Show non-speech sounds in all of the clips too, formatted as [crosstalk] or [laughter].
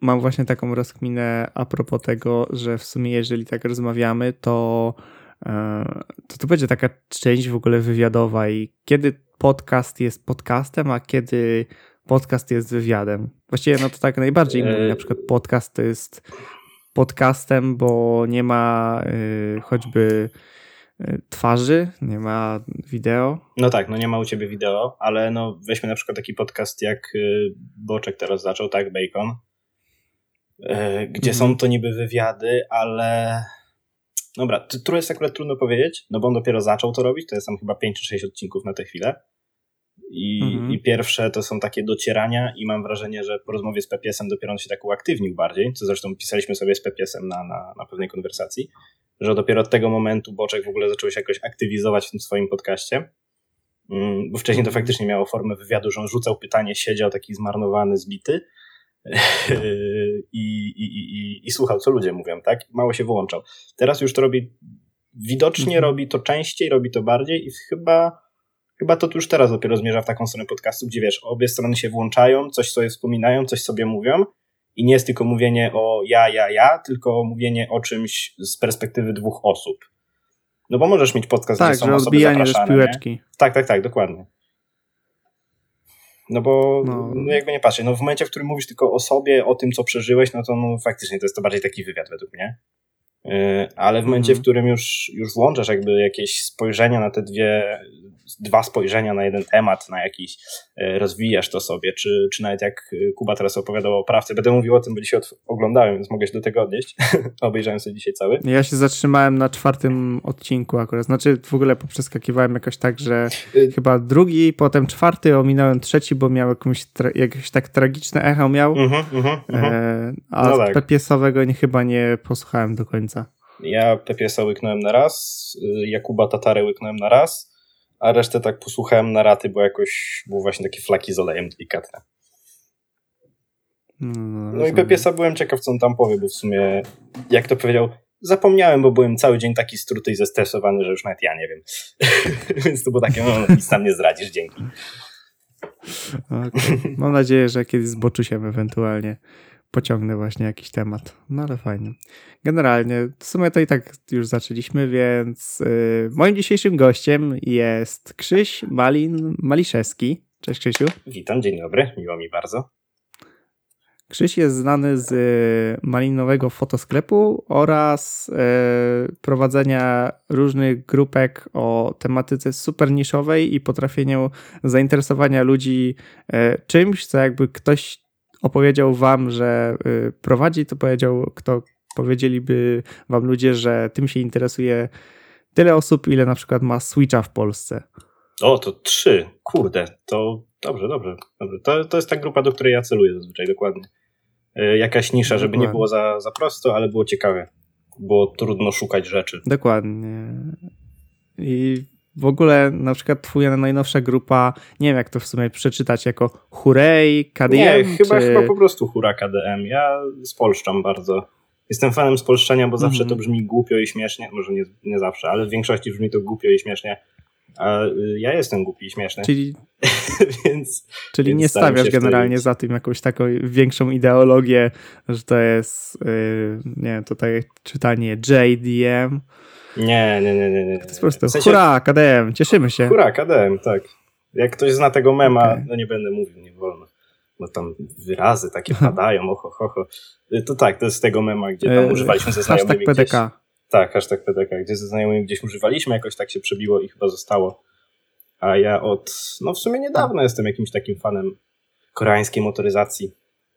mam właśnie taką rozkminę a propos tego, że w sumie jeżeli tak rozmawiamy, to e, to, to będzie taka część w ogóle wywiadowa i kiedy podcast jest podcastem, a kiedy podcast jest wywiadem. Właściwie no to tak najbardziej mówi, na przykład podcast to jest podcastem, bo nie ma y, choćby y, twarzy, nie ma wideo. No tak, no nie ma u ciebie wideo, ale no weźmy na przykład taki podcast jak y, Boczek teraz zaczął, tak, Bacon, gdzie mhm. są to niby wywiady, ale dobra, to jest akurat trudno powiedzieć, no bo on dopiero zaczął to robić, to jest tam chyba 5 czy 6 odcinków na tę chwilę. I, mhm. I, pierwsze to są takie docierania, i mam wrażenie, że po rozmowie z Pepiesem dopiero on się tak uaktywnił bardziej, co zresztą pisaliśmy sobie z Pepiesem na, na, na pewnej konwersacji, że dopiero od tego momentu Boczek w ogóle zaczął się jakoś aktywizować w tym swoim podcaście. Mm, bo wcześniej to mhm. faktycznie miało formę wywiadu, że on rzucał pytanie, siedział taki zmarnowany, zbity [laughs] i, i, i, i słuchał, co ludzie mówią, tak? Mało się wyłączał. Teraz już to robi, widocznie mhm. robi to częściej, robi to bardziej i chyba Chyba to już teraz dopiero zmierza w taką stronę podcastu, gdzie wiesz, obie strony się włączają, coś sobie wspominają, coś sobie mówią i nie jest tylko mówienie o ja, ja, ja, tylko mówienie o czymś z perspektywy dwóch osób. No bo możesz mieć podcast, tak, gdzie są osoby zapraszane. Piłeczki. Tak, tak, tak, dokładnie. No bo no. no. jakby nie patrzeć, no w momencie, w którym mówisz tylko o sobie, o tym, co przeżyłeś, no to no, faktycznie to jest to bardziej taki wywiad według mnie. Yy, ale w momencie, w mhm. którym już, już włączasz jakby jakieś spojrzenia na te dwie dwa spojrzenia na jeden temat, na jakiś, e, rozwijasz to sobie, czy, czy nawet jak Kuba teraz opowiadał o prawce, będę mówił o tym, bo dzisiaj oglądałem, więc mogę się do tego odnieść. [laughs] Obejrzałem sobie dzisiaj cały. Ja się zatrzymałem na czwartym odcinku akurat, znaczy w ogóle poprzeskakiwałem jakoś tak, że y chyba drugi, potem czwarty, ominąłem trzeci, bo miał jakąś, jakieś tak tragiczne echo miał, mm -hmm. E, a no tak. Nie, chyba nie posłuchałem do końca. Ja Pepiesa łyknąłem na raz, y, Jakuba Tatarę łyknąłem na raz, a resztę tak posłuchałem na raty, bo jakoś były właśnie takie flaki z olejem delikatne. No, no, no i Pepiesa byłem ciekaw, co on tam powie, bo w sumie, jak to powiedział, zapomniałem, bo byłem cały dzień taki struty i zestresowany, że już nawet ja nie wiem. [laughs] Więc to było takie, no, nic tam nie zdradzisz, dzięki. Okay. Mam nadzieję, że kiedyś zboczusiem ewentualnie pociągnę właśnie jakiś temat. No ale fajnie. Generalnie, w sumie to i tak już zaczęliśmy, więc yy, moim dzisiejszym gościem jest Krzyś Malin Maliszewski. Cześć Krzysiu. Witam, dzień dobry, miło mi bardzo. Krzyś jest znany z y, malinowego fotosklepu oraz y, prowadzenia różnych grupek o tematyce super niszowej i potrafieniu zainteresowania ludzi y, czymś, co jakby ktoś opowiedział wam, że y, prowadzi, to powiedział, kto powiedzieliby wam ludzie, że tym się interesuje tyle osób, ile na przykład ma Switcha w Polsce. O, to trzy. Kurde, to dobrze, dobrze. dobrze. To, to jest ta grupa, do której ja celuję zazwyczaj, dokładnie. Y, jakaś nisza, żeby nie było za, za prosto, ale było ciekawe. Było trudno szukać rzeczy. Dokładnie. I w ogóle na przykład twoja najnowsza grupa, nie wiem jak to w sumie przeczytać, jako Hurej, KDM? Nie, chyba, chyba po prostu Hura KDM. Ja spolszczam bardzo. Jestem fanem spolszczenia, bo zawsze mm -hmm. to brzmi głupio i śmiesznie. Może nie, nie zawsze, ale w większości brzmi to głupio i śmiesznie. A y, ja jestem głupi i śmieszny. Czyli, [laughs] więc, czyli więc nie stawiasz generalnie za tym jakąś taką większą ideologię, że to jest, yy, nie wiem, tutaj czytanie JDM, nie, nie, nie, nie. nie. To jest po prostu w sensie... hurra, KDM, cieszymy się. Hurra, KDM, tak. Jak ktoś zna tego mema, okay. no nie będę mówił, nie wolno. No tam wyrazy takie padają, oho, ho, ho. To tak, to jest z tego mema, gdzie tam e, używaliśmy ze znajomymi Hashtag PDK. Gdzieś, tak, hashtag PDK, gdzie ze znajomymi gdzieś używaliśmy, jakoś tak się przebiło i chyba zostało. A ja od, no w sumie niedawno jestem jakimś takim fanem koreańskiej motoryzacji.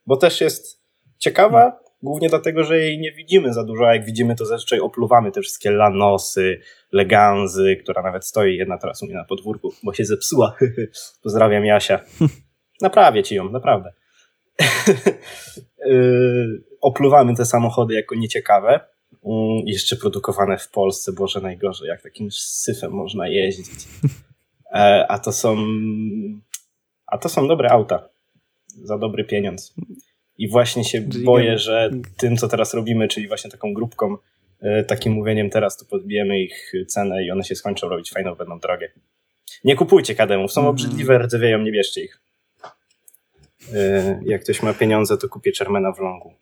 Bo też jest ciekawa, Głównie dlatego, że jej nie widzimy za dużo, a jak widzimy, to zazwyczaj opluwamy te wszystkie lanosy, leganzy, która nawet stoi jedna teraz u mnie na podwórku, bo się zepsuła. [laughs] Pozdrawiam Jasia. Naprawię ci ją, naprawdę. yy, [laughs] opluwamy te samochody jako nieciekawe. Yy, jeszcze produkowane w Polsce, Boże najgorzej, jak takim syfem można jeździć. E, a to są a to są dobre auta za dobry pieniądz. I właśnie się boję, że tym, co teraz robimy, czyli właśnie taką grupką, e, takim mówieniem teraz, to podbijemy ich cenę i one się skończą robić fajną, będą drogie. Nie kupujcie kademów, są mm. obrzydliwe, rdzewieją, nie bierzcie ich. E, jak ktoś ma pieniądze, to kupię Czermena w longu.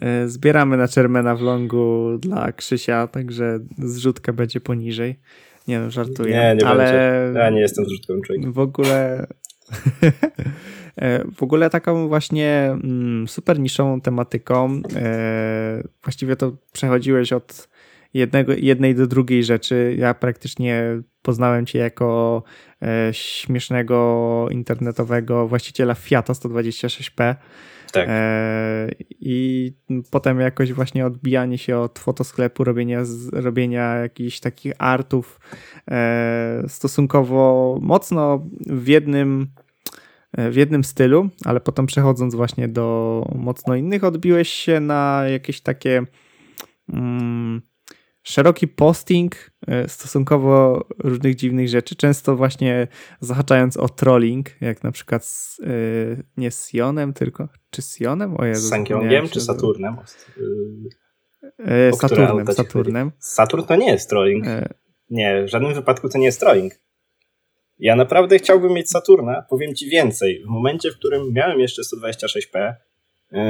E, zbieramy na Czermena w longu dla Krzysia, także zrzutka będzie poniżej. Nie no, żartuję. Nie, nie ale będzie. Ja nie jestem zrzutkowym człowiekiem. W ogóle [laughs] w ogóle taką właśnie mm, super niszową tematyką właściwie to przechodziłeś od jednego, jednej do drugiej rzeczy. Ja praktycznie poznałem cię jako e, śmiesznego internetowego właściciela Fiata 126P. Tak. E, I potem jakoś właśnie odbijanie się od fotosklepu, robienia, robienia jakichś takich artów e, stosunkowo mocno w jednym w jednym stylu, ale potem przechodząc właśnie do mocno innych, odbiłeś się na jakieś takie mm, szeroki posting e, stosunkowo różnych dziwnych rzeczy, często właśnie zahaczając o trolling, jak na przykład z, yy, nie z Sionem, tylko czy z Sionem? O Jezu, z Sankyongiem czy Saturnem? Yy, Saturnem, Saturnem. Saturn to nie jest trolling. Yy. Nie, w żadnym wypadku to nie jest trolling. Ja naprawdę chciałbym mieć Saturna, powiem ci więcej. W momencie, w którym miałem jeszcze 126p, yy,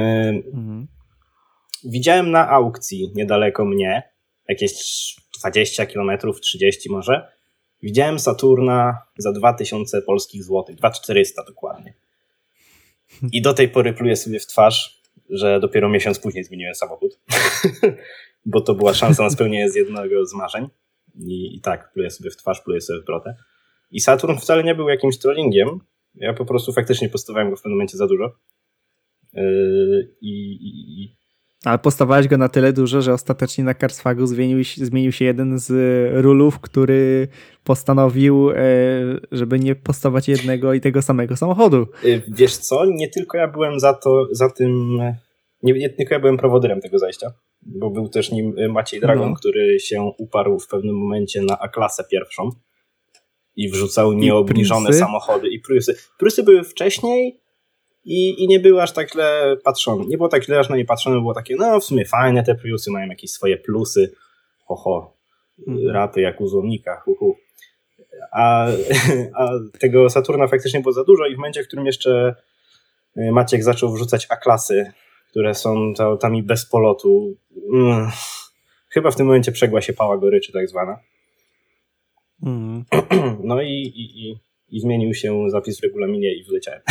mhm. widziałem na aukcji niedaleko mnie jakieś 20 km, 30 może, widziałem Saturna za 2000 polskich złotych, 2400 dokładnie. I do tej pory pluję sobie w twarz, że dopiero miesiąc później zmieniłem samochód, [laughs] bo to była szansa na spełnienie z jednego z marzeń. I, I, tak, pluję sobie w twarz, pluję sobie w brotę. I Saturn wcale nie był jakimś trollingiem. Ja po prostu faktycznie postawałem go w pewnym momencie za dużo. Yy, I, i, ale postawałeś go na tyle dużo, że ostatecznie na Karsfagu zmienił, zmienił się jeden z rulów, który postanowił, e, żeby nie postawać jednego i tego samego samochodu. Y, wiesz co, nie tylko ja byłem za to, za tym, nie, nie tylko ja byłem prowodyrem tego zajścia, bo był też nim Maciej Dragon, no. który się uparł w pewnym momencie na A-klasę pierwszą i wrzucał nieobniżone samochody i Prusy. Prusy były wcześniej, i, i nie było aż tak źle patrzone. Nie było tak źle aż na nie patrzone, było takie, no w sumie fajne te Priusy, mają jakieś swoje plusy, ho, mhm. rapy jak u złomnika, hu, hu. A, [laughs] a tego Saturna faktycznie było za dużo i w momencie, w którym jeszcze y, Maciek zaczął wrzucać A-klasy, które są autami bez polotu, mm, chyba w tym momencie przegła się pała goryczy tak zwana. Mm. [clears throat] No i, i, i, i zmienił się zapis w regulaminie i wyleciałem.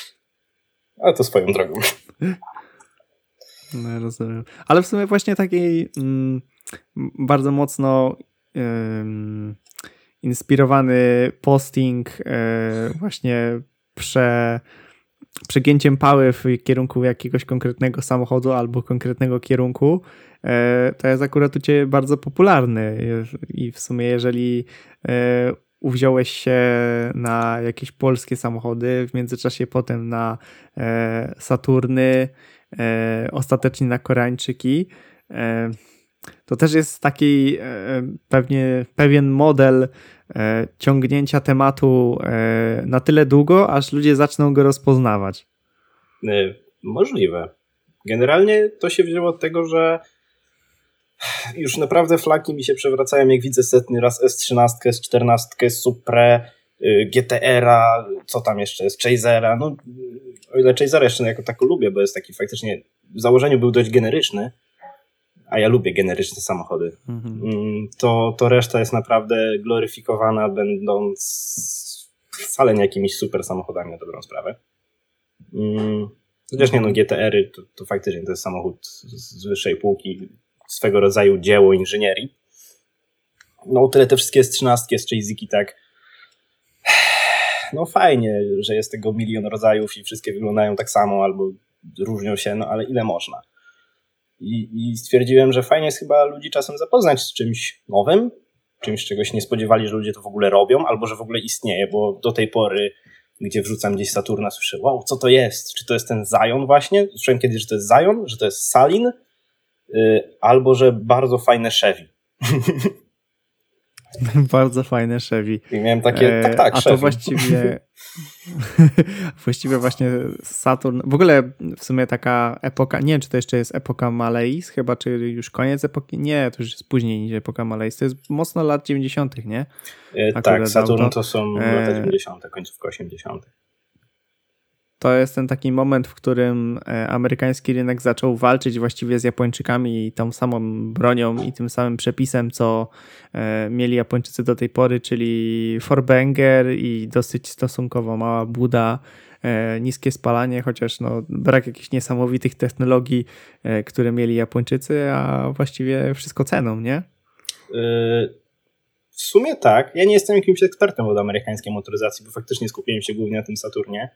[laughs] Ale to swoją drogą. No, rozumiem. Ale w sumie właśnie taki mm, bardzo mocno um, inspirowany posting e, właśnie prze, przegięciem pały w kierunku jakiegoś konkretnego samochodu albo konkretnego kierunku, to jest akurat u Ciebie bardzo popularny i w sumie jeżeli e, uwziąłeś się na jakieś polskie samochody, w międzyczasie potem na e, Saturny, e, ostatecznie na Koreańczyki. E, to też jest taki e, pewnie pewien model e, ciągnięcia tematu e, na tyle długo, aż ludzie zaczną go rozpoznawać. Możliwe. Generalnie to się wzięło od tego, że już naprawdę flaki mi się przewracają, jak widzę setny raz S13, S14, Supre, y, GTR-a, co tam jeszcze jest, Chasera. No, o ile Chasera jeszcze jako tako lubię, bo jest taki faktycznie w założeniu był dość generyczny, a ja lubię generyczne samochody, mhm. Mm, to, to reszta jest naprawdę gloryfikowana, będąc wcale nie jakimiś super samochodami na dobrą sprawę. Mm, chociaż nie no, GTR-y to, to faktycznie to jest samochód z wyższej półki, swego rodzaju dzieło inżynierii. No tyle te wszystkie z trzynastki, z Chaziki, tak no fajnie, że jest tego milion rodzajów i wszystkie wyglądają tak samo albo różnią się, no ale ile można. I, I, stwierdziłem, że fajnie jest chyba ludzi czasem zapoznać z czymś nowym, czymś, czego się nie spodziewali, że ludzie to w ogóle robią, albo że w ogóle istnieje, bo do tej pory, gdzie wrzucam gdzieś Saturna, słyszę, wow, co to jest? Czy to jest ten Zion właśnie? Słyszałem kiedyś, że to jest Zion, że to jest Salin, albo że bardzo fajne Chevy. [laughs] Bardzo fajne Chevy. I miałem takie, tak, tak, A Chevy. to właściwie [laughs] właściwie właśnie Saturn, w ogóle w sumie taka epoka, nie wiem czy to jeszcze jest epoka Maleis, chyba czy już koniec epoki, nie, to już jest później niż epoka Maleis, to jest mocno lat 90 nie? E, tak, Saturn to są lata 90 końcówka 80 to jest ten taki moment, w którym e, amerykański rynek zaczął walczyć właściwie z Japończykami i tą samą bronią i tym samym przepisem, co e, mieli Japończycy do tej pory, czyli Forbanger i dosyć stosunkowo mała buda, e, niskie spalanie, chociaż no, brak jakichś niesamowitych technologii, które mieli Japończycy, a właściwie wszystko ceną, nie? W sumie tak. Ja nie jestem jakimś ekspertem od amerykańskiej motoryzacji, bo faktycznie skupiłem się głównie na tym Saturnie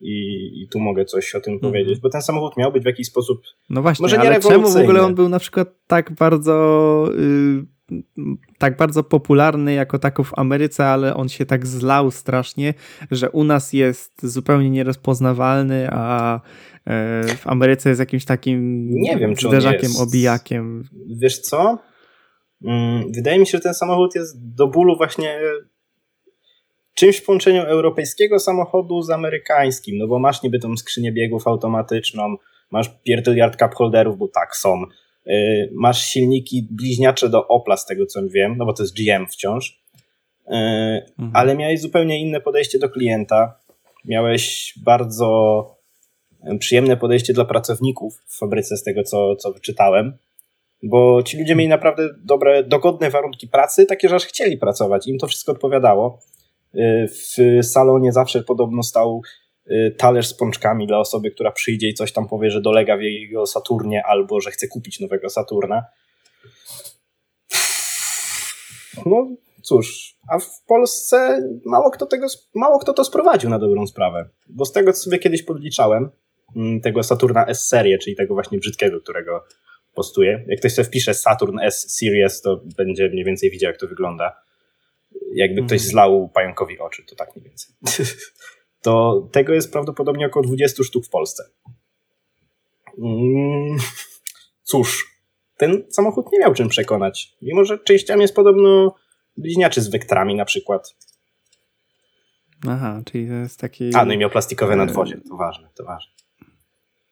i, i tu mogę coś o tym mhm. powiedzieć, bo ten samochód miał być w jakiś sposób. No właśnie, może nie ale czemu w ogóle on był na przykład tak bardzo. Yy, tak bardzo popularny jako tako w Ameryce, ale on się tak zlał strasznie, że u nas jest zupełnie nierozpoznawalny, a yy, w Ameryce jest jakimś takim nie wiem, czy zderzakiem, jest... obijakiem. Wiesz co? Mm, wydaje mi się, że ten samochód jest do bólu właśnie czymś w połączeniu europejskiego samochodu z amerykańskim, no bo masz niby tą skrzynię biegów automatyczną, masz pierdyliard cup holderów, bo tak są, yy, masz silniki bliźniacze do Opla z tego co wiem, no bo to jest GM wciąż, yy, mhm. ale miałeś zupełnie inne podejście do klienta, miałeś bardzo przyjemne podejście dla pracowników w fabryce z tego co, co wyczytałem, bo ci ludzie mieli naprawdę dobre, dogodne warunki pracy, takie, że aż chcieli pracować, im to wszystko odpowiadało. Y, w salonie zawsze podobno stał y, talerz z pączkami dla osoby, która przyjdzie i coś tam powie, że dolega w jego Saturnie albo że chce kupić nowego Saturna. No cóż, a w Polsce mało kto, tego, mało kto to sprowadził na dobrą sprawę. Bo z tego, co sobie kiedyś podliczałem, mm, tego Saturna S-Serie, czyli tego właśnie brzydkiego, którego postuję. Jak ktoś sobie wpisze Saturn S Series, to będzie mniej więcej widział, jak to wygląda jakby ktoś mhm. zlał pająkowi oczy, to tak mniej więcej. to tego jest prawdopodobnie około 20 sztuk w Polsce. Mm, cóż, ten samochód nie miał czym przekonać. Mimo, że częściami jest podobno bliźniaczy z wektrami na przykład. Aha, czyli to jest taki... A, no i miał plastikowe nadwozie, to ważne, to ważne.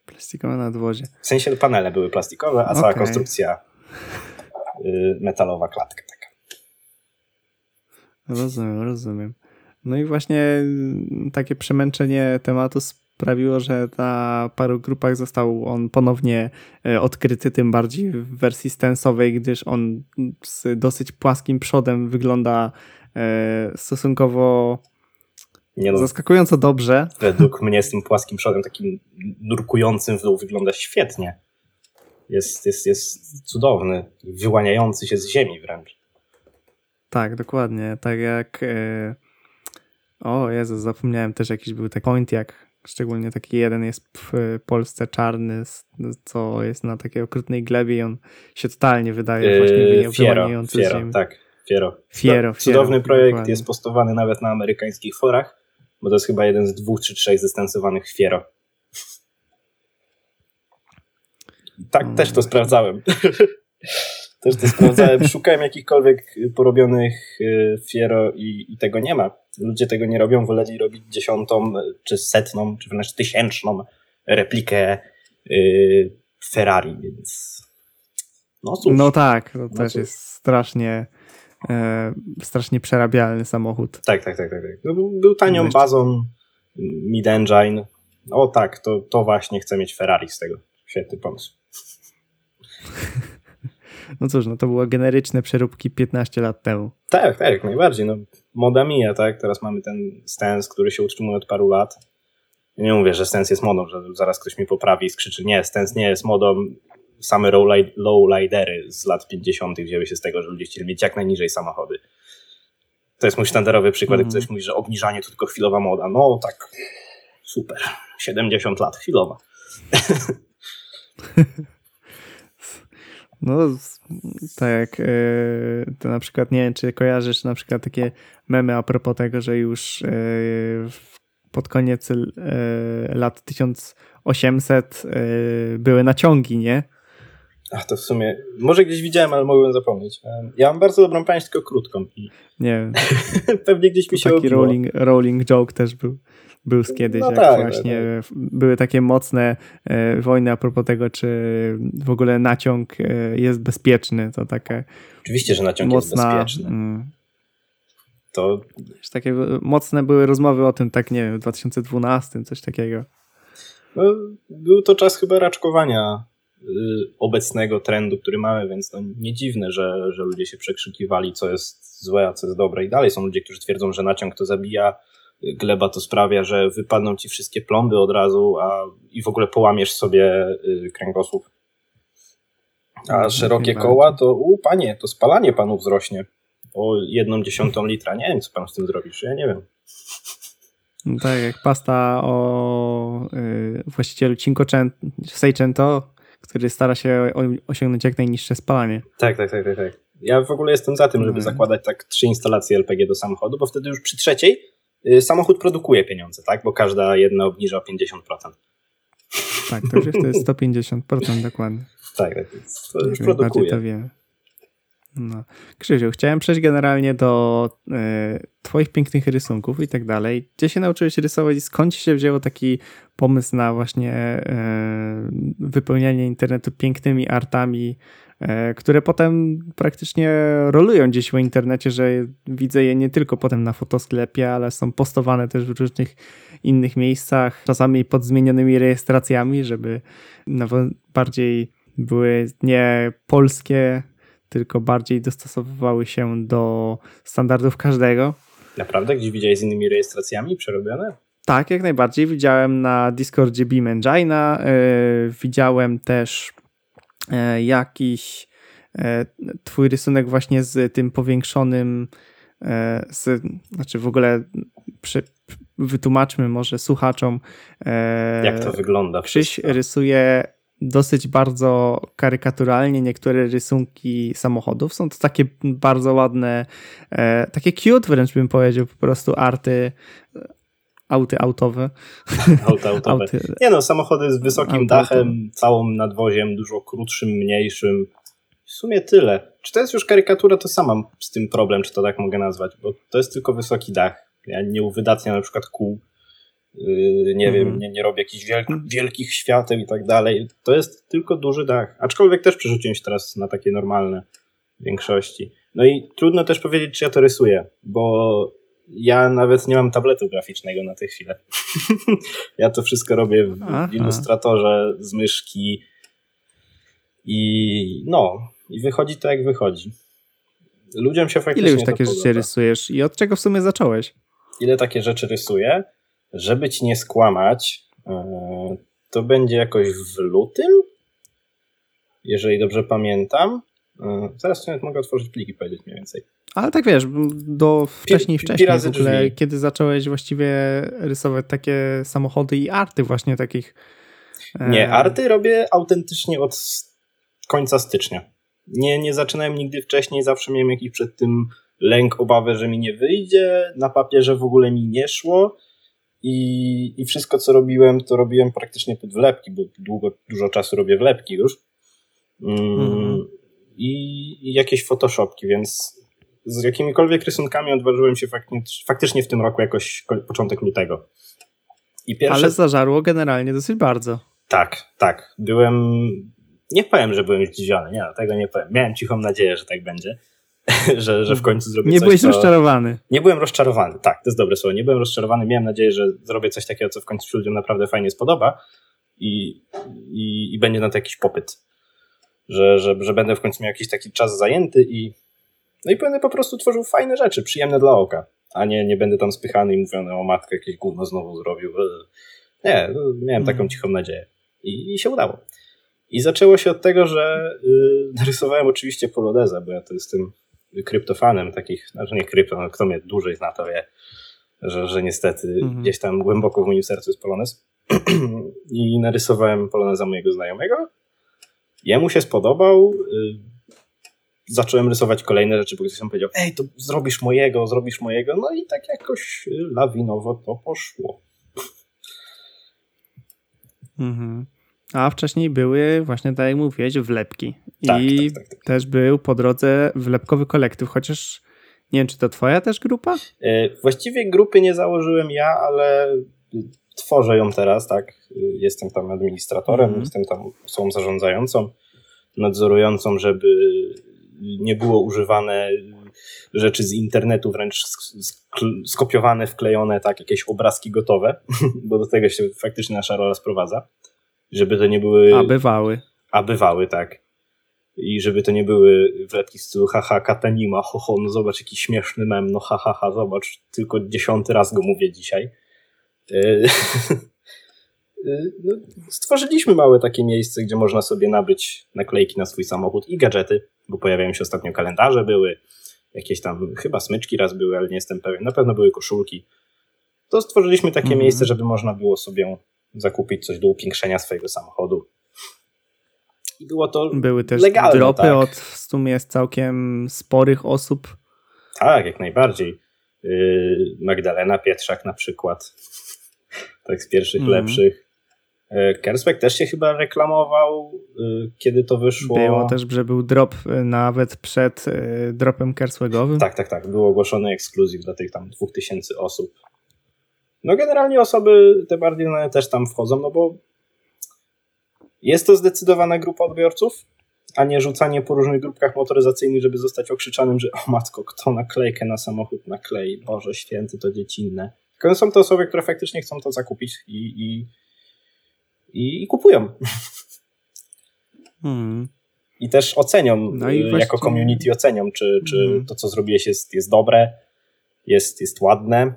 Plastikowe nadwozie. W sensie panele były plastikowe, a okay. cała konstrukcja y, metalowa klatka. Rozumiem, rozumiem. No i właśnie mm, takie przemęczenie tematu sprawiło, że na paru grupach został on ponownie e, odkryty, tym bardziej w wersji stensowej, gdyż on z dosyć płaskim przodem wygląda e, stosunkowo no, zaskakująco dobrze. Według mnie z tym płaskim przodem, takim nurkującym w dół wygląda świetnie. Jest, jest, jest cudowny, wyłaniający się z ziemi wręcz. Tak, dokładnie. Tak jak. Yy... O Jezus, zapomniałem też jakiś był taki point, jak szczególnie taki jeden jest w Polsce czarny, co jest na takiej okrutnej glebie i on się totalnie wydaje yy, właśnie wyłaniający Fiero, Fiero, tak. Fiero. Fiero, Cudowny Fiero, projekt dokładnie. jest postowany nawet na amerykańskich forach, bo to jest chyba jeden z dwóch czy trzech zestansowanych Fiero. Tak, hmm. też to sprawdzałem. [laughs] Też to sprawdzałem, [laughs] szukałem jakichkolwiek porobionych y, Fiero i, i, tego nie ma. Ludzie tego nie robią, woleli robić dziesiątą, czy setną, czy wręcz tysięczną replikę y, Ferrari, więc no cóż. No tak, to no też cóż. jest strasznie e, strasznie przerabialny samochód. Tak, tak, tak. tak, tak. No, był tanią bazą, mid-engine. O tak, to, to właśnie chcę mieć Ferrari z tego. Świetny pomysł. [laughs] No cóż, no to były generyczne przeróbki 15 lat temu. Tak, tak, jak najbardziej. No, moda mija, tak? Teraz mamy ten stance, który się utrzymuje od paru lat. Nie mówię, że stance jest modą, że zaraz ktoś mi poprawi i skrzyczy, nie, stance nie jest modą. Same lowlidery z lat 50. wzięły się z tego, że ludzie chcieli mieć jak najniżej samochody. To jest mój sztandarowy przykład, mm. jak ktoś mówi, że obniżanie to tylko chwilowa moda. No tak, super. 70 lat, chwilowa. [laughs] No, tak, e, to na przykład nie wiem, czy kojarzysz na przykład takie memy a propos tego, że już e, pod koniec e, lat 1800 były naciągi, nie? A to w sumie, może gdzieś widziałem, ale mogłem zapomnieć. Ja mam bardzo dobrą pamięć, tylko krótką. I... Nie wiem. [laughs] Pewnie gdzieś mi się Taki rolling, rolling joke też był. Był z kiedyś, no jak tak, właśnie tak, tak. były takie mocne e, wojny a propos tego, czy w ogóle naciąg e, jest bezpieczny. To takie. Oczywiście, że naciąg mocna, jest bezpieczny. Mm, to. Takie mocne były rozmowy o tym, tak nie wiem, w 2012, coś takiego. No, był to czas chyba raczkowania obecnego trendu, który mamy, więc to nie dziwne, że, że ludzie się przekrzykiwali, co jest złe, a co jest dobre. I dalej są ludzie, którzy twierdzą, że naciąg to zabija, gleba to sprawia, że wypadną ci wszystkie plomby od razu, a i w ogóle połamiesz sobie y, kręgosłup. A szerokie koła to, u panie, to spalanie panu wzrośnie o jedną dziesiątą litra. Nie wiem, co pan z tym zrobisz, ja nie wiem. No tak, jak pasta o y, właścicielu Cinquecento, Seicento, który stara się osiągnąć jak najniższe spalanie. Tak, tak, tak, tak, tak. Ja w ogóle jestem za tym, żeby mhm. zakładać tak trzy instalacje LPG do samochodu, bo wtedy już przy trzeciej y, samochód produkuje pieniądze, tak? Bo każda jedna obniża o 50%. Tak, to już jest 150% dokładnie. Tak, tak. To już produkuje. to wiemy. No. Chciałem przejść generalnie do e, Twoich pięknych rysunków i tak dalej. Gdzie się nauczyłeś rysować i skąd się wzięło taki pomysł na właśnie e, wypełnianie internetu pięknymi artami, e, które potem praktycznie rolują gdzieś w internecie, że widzę je nie tylko potem na fotosklepie, ale są postowane też w różnych innych miejscach, czasami pod zmienionymi rejestracjami, żeby nawet bardziej były nie polskie tylko bardziej dostosowywały się do standardów każdego. Naprawdę? Gdzieś widziałeś z innymi rejestracjami przerobione? Tak, jak najbardziej. Widziałem na Discordzie Beam Engina, yy, widziałem też yy, jakiś yy, twój rysunek właśnie z tym powiększonym z, znaczy w ogóle przy, wytłumaczmy może słuchaczom. Jak to wygląda? Krzyś wszystko? rysuje dosyć bardzo karykaturalnie niektóre rysunki samochodów. Są to takie bardzo ładne, e, takie cute wręcz bym powiedział, po prostu arty e, auty autowe. [laughs] Auty autowe. Auty. Nie no, samochody z wysokim auty dachem, autowe. całym nadwoziem, dużo krótszym, mniejszym. W sumie tyle. Czy to jest już karykatura, to sam mam z tym problem, czy to tak mogę nazwać, bo to jest tylko wysoki dach. Ja nie uwydatniam na przykład kół Yy, nie wiem, mhm. nie, nie robię jakichś wielk, wielkich świateł i tak dalej. To jest tylko duży dach. Aczkolwiek też przerzuciłem się teraz na takie normalne większości. No i trudno też powiedzieć, czy ja to rysuję, bo ja nawet nie mam tabletu graficznego na tę chwilę. [laughs] ja to wszystko robię w, w ilustratorze z myszki i no, i wychodzi to jak wychodzi. Ludziom się faktycznie Ile już takie rzeczy rysujesz i od czego w sumie zacząłeś? Ile takie rzeczy rysuję? Żeby ci nie skłamać, e, to będzie jakoś w lutym, jeżeli dobrze pamiętam. E, zaraz nawet mogę otworzyć pliki, powiedzieć mniej więcej. Ale tak wiesz, do wcześniej, pi, wcześniej w ogóle, kiedy zacząłeś właściwie rysować takie samochody i arty właśnie takich. E, nie, arty robię autentycznie od końca stycznia. Nie, nie zaczynałem nigdy wcześniej, zawsze miałem jakiś przed tym lęk, obawę, że mi nie wyjdzie, na papierze w ogóle mi nie szło i, I wszystko, co robiłem, to robiłem praktycznie pod wlepki, bo długo, dużo czasu robię wlepki już. Mm, mhm. i, I jakieś photoshopki, więc z jakimikolwiek rysunkami odważyłem się faktycznie, faktycznie w tym roku jakoś początek lutego. Pierwsze... Ale zażarło generalnie dosyć bardzo. Tak, tak. Byłem. Nie powiem, że byłem zdziwiony. Nie, tego nie powiem. Miałem cichą nadzieję, że tak będzie. [laughs] że, że w końcu zrobię nie coś. Nie byłeś co... rozczarowany. Nie byłem rozczarowany, tak, to jest dobre słowo. Nie byłem rozczarowany. Miałem nadzieję, że zrobię coś takiego, co w końcu ludziom naprawdę fajnie spodoba i, i, i będzie na to jakiś popyt. Że, że, że będę w końcu miał jakiś taki czas zajęty i no i będę po prostu tworzył fajne rzeczy, przyjemne dla oka, a nie, nie będę tam spychany i mówiony o matkę jakieś gówno znowu zrobił. Nie, miałem taką hmm. cichą nadzieję i, i się udało. I zaczęło się od tego, że yy, narysowałem oczywiście polonezę, bo ja to jestem kryptofanem takich, znaczy nie krypto, no kto mnie dłużej zna, to wie, że, że niestety mhm. gdzieś tam głęboko w moim sercu jest polonez. [clears throat] I narysowałem poloneza mojego znajomego. Jemu się spodobał. Y, zacząłem rysować kolejne rzeczy, bo ktoś sam powiedział, ej, to zrobisz mojego, zrobisz mojego. No i tak jakoś lawinowo to poszło. Mhm. A wcześniej były właśnie, tak jak mówiłeś, wlepki. Tak, I tak, tak, tak. też był po drodze wlepkowy kolektyw, chociaż nie wiem, czy to twoja też grupa? E, właściwie grupy nie założyłem ja, ale tworzę ją teraz, tak. Jestem tam administratorem, Mhm. jestem tam osobą zarządzającą, nadzorującą, żeby nie było używane rzeczy z internetu, wręcz sk- sk- skopiowane, wklejone, tak, jakieś obrazki gotowe, [laughs] bo do tego się faktycznie nasza rola sprowadza. Żeby to nie były. A bywały. A bywały, tak. I żeby to nie były wlepki z stylu haha, katanima, ho, ho, no zobacz jaki śmieszny mem, no ha, ha, ha, zobacz, tylko dziesiąty raz go mówię dzisiaj. Yy, yy, [laughs] no, Stworzyliśmy małe takie miejsce, gdzie można sobie nabyć naklejki na swój samochód i gadżety, bo pojawiają się ostatnio kalendarze, były jakieś tam, chyba smyczki raz były, ale nie jestem pewien, na pewno były koszulki. To stworzyliśmy takie Mhm. miejsce, żeby można było sobie zakupić coś do upiększenia swojego samochodu. I było to Były też legalne, dropy tak. od w sumie sporych sporych osób. Tak, jak najbardziej. Yy, Magdalena Pietrzak na przykład. [laughs] Tak z pierwszych Mhm. lepszych. Yy, Kersbeck też się chyba reklamował, yy, kiedy to wyszło. Było też, że był drop y, nawet przed y, dropem kersłegowym. Tak, tak, tak. Był ogłoszony ekskluzyw dla tych tam 2000 osób. No generalnie osoby te bardziej znane też tam wchodzą, no bo jest to zdecydowana grupa odbiorców, a nie rzucanie po różnych grupkach motoryzacyjnych, żeby zostać okrzyczanym, że o matko, kto naklejkę na samochód naklei, Boże święty, to dziecinne. Tylko są to osoby, które faktycznie chcą to zakupić i, i, i, i kupują. [laughs] Hmm. I też ocenią, No i y, właśnie- jako community ocenią, czy, czy Mhm. to, co zrobiłeś jest, jest dobre, jest, jest ładne.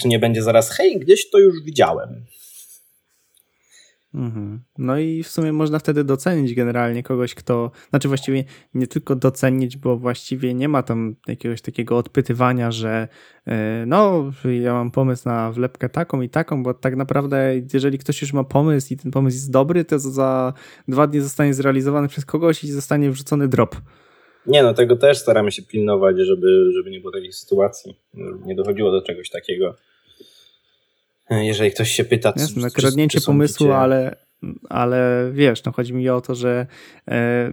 Czy nie będzie zaraz, hej, gdzieś to już widziałem. Mhm. No i w sumie można wtedy docenić generalnie kogoś, kto, znaczy właściwie nie tylko docenić, bo właściwie nie ma tam jakiegoś takiego odpytywania, że e, no, ja mam pomysł na wlepkę taką i taką, bo tak naprawdę jeżeli ktoś już ma pomysł i ten pomysł jest dobry, to za dwa dni zostanie zrealizowany przez kogoś i zostanie wrzucony drop. Nie no, tego też staramy się pilnować, żeby, żeby nie było takiej sytuacji. żeby Nie dochodziło do czegoś takiego. Jeżeli ktoś się pyta, Jasne, no, kradnięcie pomysłu, ale, ale wiesz, no chodzi mi o to, że e,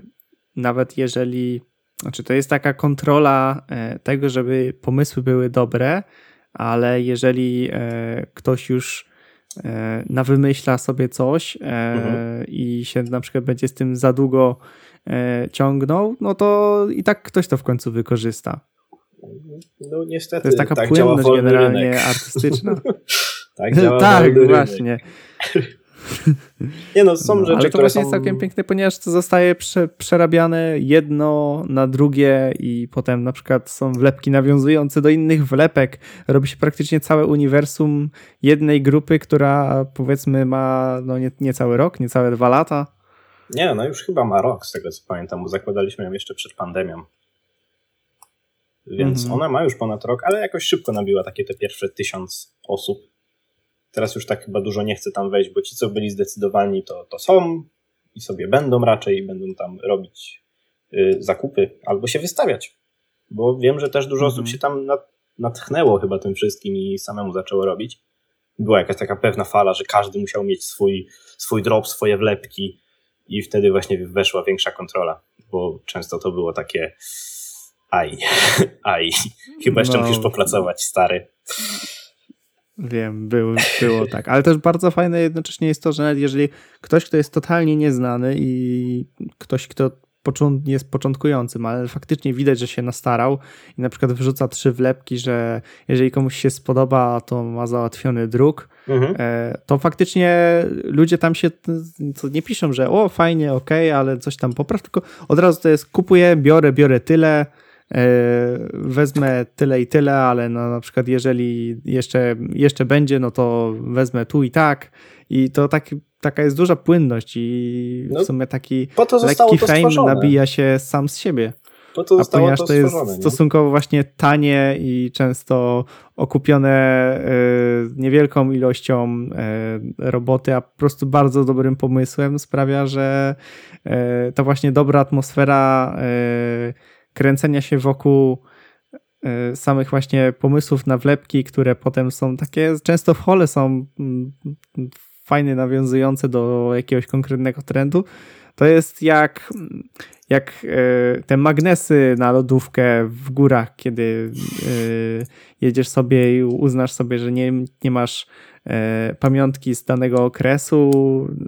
nawet jeżeli, znaczy to jest taka kontrola e, tego, żeby pomysły były dobre, ale jeżeli e, ktoś już e, nawymyśla sobie coś e, Mhm. i się na przykład będzie z tym za długo ciągnął, no to i tak ktoś to w końcu wykorzysta. No niestety, To jest taka tak płynność generalnie rynek. [laughs] artystyczna. Tak, działa tak, właśnie. [laughs] Nie no, są No, rzeczy, ale to które właśnie są... jest całkiem piękne, ponieważ to zostaje prze, przerabiane jedno na drugie i potem na przykład są wlepki nawiązujące do innych wlepek. Robi się praktycznie całe uniwersum jednej grupy, która powiedzmy ma no nie, nie cały rok, nie całe dwa lata. Nie, no już chyba ma rok, z tego co pamiętam, bo zakładaliśmy ją jeszcze przed pandemią. Więc Mhm. ona ma już ponad rok, ale jakoś szybko nabiła takie te pierwsze tysiąc osób. Teraz już tak chyba dużo nie chce tam wejść, bo ci, co byli zdecydowani, to, to są i sobie będą raczej i będą tam robić y, zakupy albo się wystawiać. Bo wiem, że też dużo Mhm. osób się tam nat, natchnęło chyba tym wszystkim i samemu zaczęło robić. Była jakaś taka pewna fala, że każdy musiał mieć swój, swój drop, swoje wlepki i wtedy właśnie weszła większa kontrola, bo często to było takie aj, [laughs] aj, chyba jeszcze No. musisz popracować, stary. Wiem, był, było tak. Ale też bardzo fajne jednocześnie jest to, że nawet jeżeli ktoś, kto jest totalnie nieznany i ktoś, kto jest początkującym, ale faktycznie widać, że się nastarał i na przykład wyrzuca trzy wlepki, że jeżeli komuś się spodoba, to ma załatwiony druk, Mhm. e, to faktycznie ludzie tam się nie piszą, że o fajnie, okej, ale coś tam popraw, tylko od razu to jest kupuję, biorę, biorę tyle, e, wezmę tyle i tyle, ale no, na przykład jeżeli jeszcze, jeszcze będzie, no to wezmę tu i tak i to tak, taka jest duża płynność i No, w sumie taki Po to zostało lekki fame nabija się sam z siebie. Po to A ponieważ to to jest nie? stosunkowo właśnie tanie i często okupione y, niewielką ilością y, roboty, a po prostu bardzo dobrym pomysłem sprawia, że y, to właśnie dobra atmosfera kręcenia się wokół samych właśnie pomysłów na wlepki, które potem są takie, często w hole są fajne, nawiązujące do jakiegoś konkretnego trendu. To jest jak, jak e, te magnesy na lodówkę w górach, kiedy e, jedziesz sobie i uznasz sobie, że nie, nie masz e, pamiątki z danego okresu.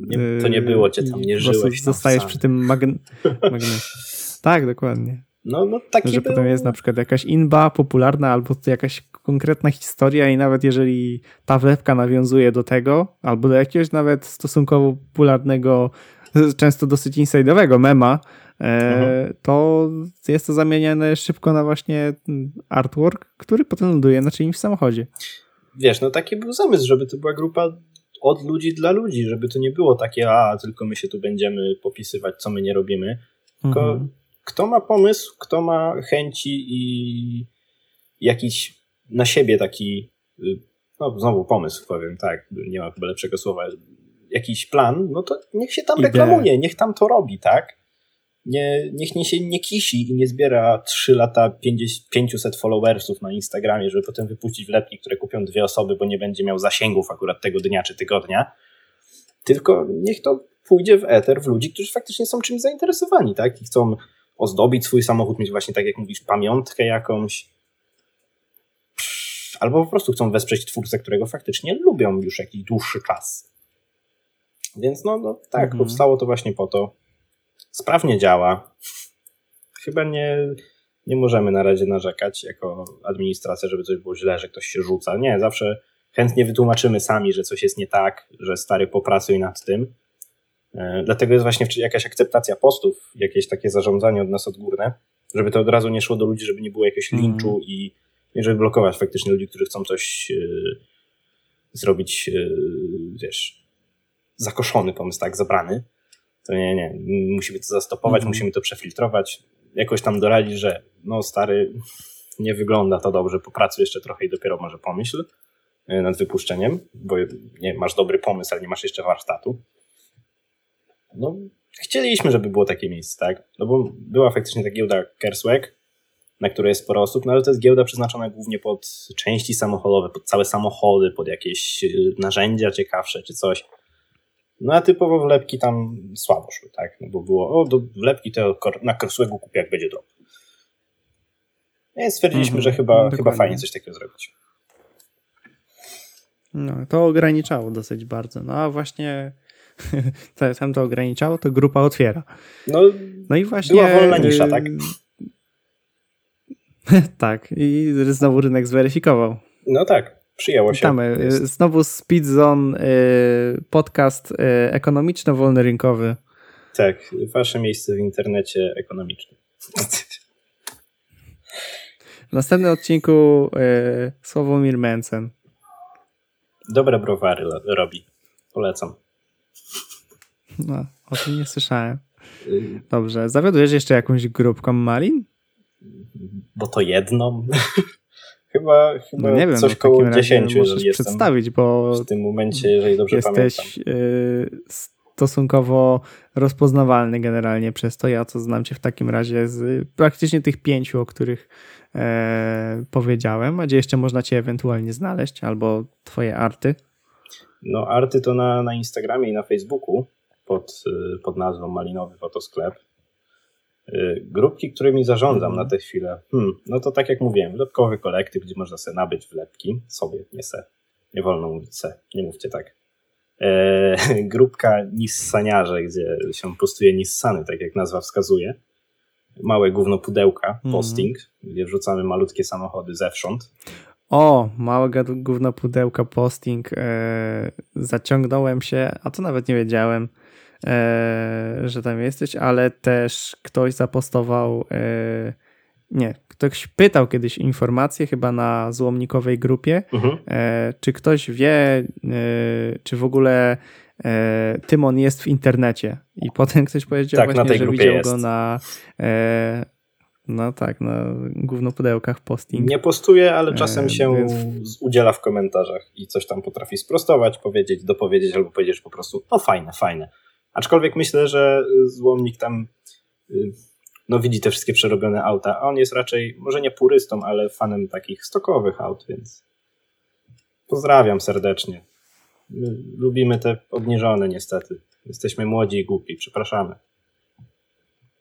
Nie, to nie było cię tam, nie żyłeś. Zostajesz przy tym magne magnesie. [laughs] Tak, dokładnie. No, no taki Że był... potem jest na przykład jakaś inba popularna albo jakaś konkretna historia i nawet jeżeli ta wlepka nawiązuje do tego, albo do jakiegoś nawet stosunkowo popularnego, często dosyć inside'owego mema, mhm. to jest to zamieniane szybko na właśnie artwork, który potem ląduje na czyimś samochodzie. Wiesz, no taki był zamysł, żeby to była grupa od ludzi dla ludzi, żeby to nie było takie, a tylko my się tu będziemy popisywać, co my nie robimy, tylko mhm kto ma pomysł, kto ma chęci i jakiś na siebie taki, y, no znowu pomysł powiem, tak, nie ma chyba lepszego słowa, jakiś plan, no to niech się tam Idea. reklamuje, niech tam to robi, tak? Nie, niech nie się nie kisi i nie zbiera 3 lata 50, 500 followersów na Instagramie, żeby potem wypuścić wlepki, które kupią dwie osoby, bo nie będzie miał zasięgów akurat tego dnia czy tygodnia. Tylko niech to pójdzie w eter w ludzi, którzy faktycznie są czymś zainteresowani, tak? I chcą ozdobić swój samochód, mieć właśnie tak jak mówisz, pamiątkę jakąś. Albo po prostu chcą wesprzeć twórcę, którego faktycznie lubią już jakiś dłuższy czas. Więc no, no tak, mhm. powstało to właśnie po to. Sprawnie działa. Chyba nie, nie możemy na razie narzekać jako administracja, żeby coś było źle, że ktoś się rzuca. Nie, zawsze chętnie wytłumaczymy sami, że coś jest nie tak, że stary popracuj nad tym. E, dlatego jest właśnie jakaś akceptacja postów, jakieś takie zarządzanie od nas odgórne, żeby to od razu nie szło do ludzi, żeby nie było jakiegoś mhm. linczu mm. i żeby blokować faktycznie ludzi, którzy chcą coś yy, zrobić, yy, wiesz, zakoszony pomysł, tak, zabrany. To nie, nie, musimy to zastopować, mm. musimy to przefiltrować, jakoś tam doradzić, że no stary, nie wygląda to dobrze, popracuj jeszcze trochę i dopiero może pomyśl nad wypuszczeniem, bo nie, masz dobry pomysł, ale nie masz jeszcze warsztatu no, chcieliśmy, żeby było takie miejsce, tak? No bo była faktycznie ta giełda Kerswag, na której jest sporo osób, no ale to jest giełda przeznaczona głównie pod części samochodowe, pod całe samochody, pod jakieś y, narzędzia ciekawsze czy coś. No a typowo wlepki tam słabo szły, tak? No bo było, o, do wlepki to na Kerswagu kupię, jak będzie drop. Więc stwierdziliśmy, -hmm, że chyba, chyba fajnie coś takiego zrobić. No, to ograniczało dosyć bardzo. No a właśnie [laughs] tam to ograniczało, to grupa otwiera. No, no i właśnie. Była wolna nisza, tak? [laughs] tak, i znowu rynek zweryfikował. No tak, przyjęło się. Witamy. Znowu Speedzone, y, podcast y, ekonomiczno-wolnorynkowy. Tak, wasze miejsce w internecie ekonomicznym. W następnym odcinku y, Sławomir Mencen. Dobre browary robi. Polecam. No, o tym nie słyszałem. Dobrze, zawiodujesz jeszcze jakąś grupką malin? Bo to jedną. Chyba chyba no nie wiem, coś no koło 10, jeżeli jestem przedstawić, bo w tym momencie, jeżeli dobrze jesteś pamiętam. Y, stosunkowo rozpoznawalny generalnie przez to. Ja co znam cię w takim razie z praktycznie tych pięciu, o których e, powiedziałem, a gdzie jeszcze można cię ewentualnie znaleźć, albo twoje arty. No arty to na, na Instagramie i na Facebooku pod, y, pod nazwą Malinowy Fotosklep. Y, grupki, którymi zarządzam mhm. na tę chwilę, hmm, no to tak jak mówiłem, wlepkowy kolektyw, gdzie można sobie nabyć wlepki, sobie, nie se, nie wolno mówić se, nie mówcie tak. E, [laughs] grupka Nissaniarze, gdzie się postuje Nissany, tak jak nazwa wskazuje. Małe gówno pudełka, mhm. posting, gdzie wrzucamy malutkie samochody zewsząd. O, małe gówno pudełka posting. E, zaciągnąłem się, a to nawet nie wiedziałem, że tam jesteś, ale też ktoś zapostował. E, nie, ktoś pytał kiedyś informację chyba na złomnikowej grupie, mhm. E, czy ktoś wie, e, czy w ogóle e, Tymon jest w internecie. I potem ktoś powiedział tak, właśnie, że widział jest. go na no tak, na głównopudełkach posting. Nie postuje, ale czasem się więc... udziela w komentarzach i coś tam potrafi sprostować, powiedzieć, dopowiedzieć albo powiedzieć po prostu, no fajne, fajne. Aczkolwiek myślę, że złomnik tam y, no widzi te wszystkie przerobione auta, a on jest raczej, może nie purystą, ale fanem takich stokowych aut, więc pozdrawiam serdecznie. My lubimy te obniżone niestety. Jesteśmy młodzi i głupi, przepraszamy.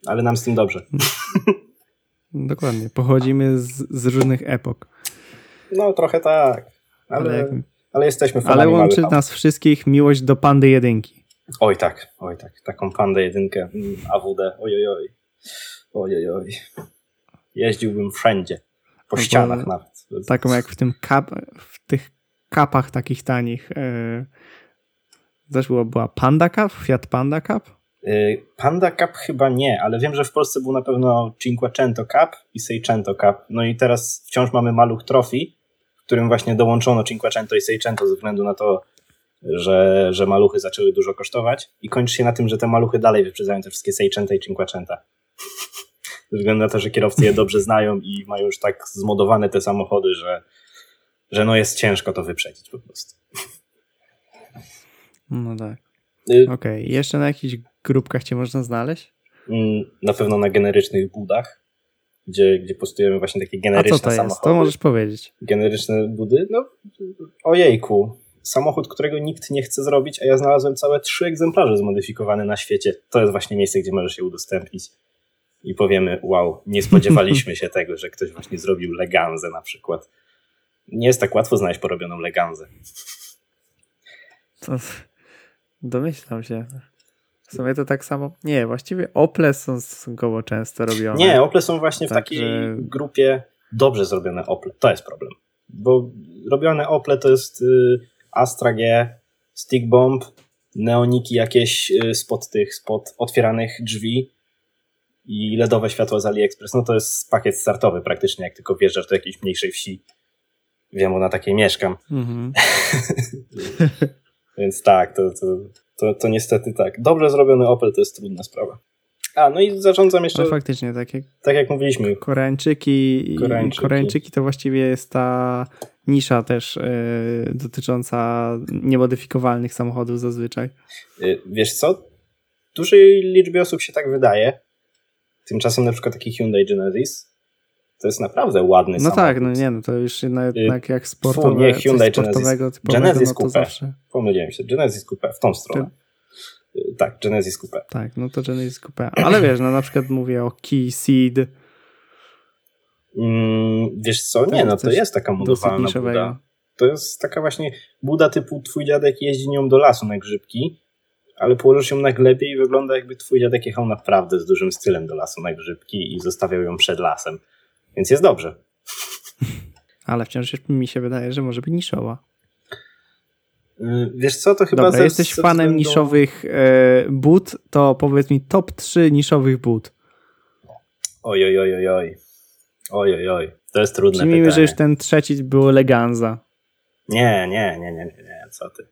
Ale nam z tym dobrze. [laughs] Dokładnie. Pochodzimy z, z różnych epok. No, trochę tak. Ale, ale, ale jesteśmy fanami Ale łączy nas wszystkich miłość do Pandy jedynki. Oj tak, oj tak. Taką Pandę jedynkę, mm, AWD, oj oj oj. Oj Jeździłbym wszędzie. Po no ścianach nawet. Taką jak w tym kap, w tych kapach takich tanich. Yy, też była, była Panda Cup? Fiat Panda Cup? Yy, Panda Cup chyba nie, ale wiem, że w Polsce był na pewno Cinquecento Cup i Seicento Cup. No i teraz wciąż mamy maluch Trophy, w którym właśnie dołączono Cinquecento i Seicento ze względu na to, że, że maluchy zaczęły dużo kosztować i kończy się na tym, że te maluchy dalej wyprzedzają te wszystkie Seicenta i Cinquecenta. Ze względu na to, że kierowcy je dobrze znają i mają już tak zmodowane te samochody, że, że no jest ciężko to wyprzedzić po prostu. No tak. Y Okej, okay. jeszcze na jakichś grupkach cię można znaleźć? Mm, na pewno na generycznych budach, gdzie, gdzie postujemy właśnie takie generyczne A co to samochody. Jest? To możesz powiedzieć. Generyczne budy? No, ojejku. Samochód, którego nikt nie chce zrobić, a ja znalazłem całe trzy egzemplarze zmodyfikowane na świecie. To jest właśnie miejsce, gdzie możesz się udostępnić i powiemy, wow, nie [laughs] spodziewaliśmy się tego, że ktoś właśnie zrobił leganzę na przykład. Nie jest tak łatwo znaleźć porobioną leganzę. To domyślam się. W sumie to tak samo. Nie, właściwie Ople są stosunkowo często robione. Nie, Ople są właśnie tak, w takiej że... grupie dobrze zrobione Ople. To jest problem. Bo robione Ople to jest y, Astra G, Stick Bomb, neoniki jakieś y, spod tych, spod otwieranych drzwi i LEDowe światło z AliExpress. No to jest pakiet startowy praktycznie, jak tylko wjeżdżasz do jakiejś mniejszej wsi. Wiem, bo na takiej mieszkam. Mm -hmm. [laughs] Więc tak, to, to, to, to niestety tak. Dobrze zrobiony Opel to jest trudna sprawa. A, no i zarządzam jeszcze. No faktycznie, tak jak, tak jak mówiliśmy. Koreańczyki, Koreańczyki. Koreańczyki to właściwie jest ta nisza też yy, dotycząca niemodyfikowalnych samochodów zazwyczaj. Yy, wiesz co? Dużej liczbie osób się tak wydaje. Tymczasem na przykład taki Hyundai Genesis to jest naprawdę ładny no samochód. No tak, no nie, no to już jednak jak sportowe, Fu, nie, Hyundai sportowego, Genesis, Genesis no Coupe. Zawsze... Pomyliłem się, Genesis Coupe, w tą stronę. Gen... Tak, Genesis Coupe. Tak, no to Genesis Coupe. Ale wiesz, no na przykład mówię o Key Seed. Mm, wiesz co, nie, no to jest taka modowana buda. To jest taka właśnie buda typu twój dziadek jeździ nią do lasu na grzybki, ale położysz ją na glebie i wygląda jakby twój dziadek jechał naprawdę z dużym stylem do lasu na grzybki i zostawiał ją przed lasem. Więc jest dobrze. [laughs] Ale wciąż mi się wydaje, że może być niszowa. Y, wiesz co, to chyba... Dobra, ze, jesteś ze fanem względu... niszowych e, but, to powiedz mi top 3 niszowych but. Oj, oj, oj, oj, oj. Oj, oj. To jest trudne Przyjmijmy, pytanie. że już ten trzeci był Leganza. Nie, nie, nie, nie, nie, nie, co ty.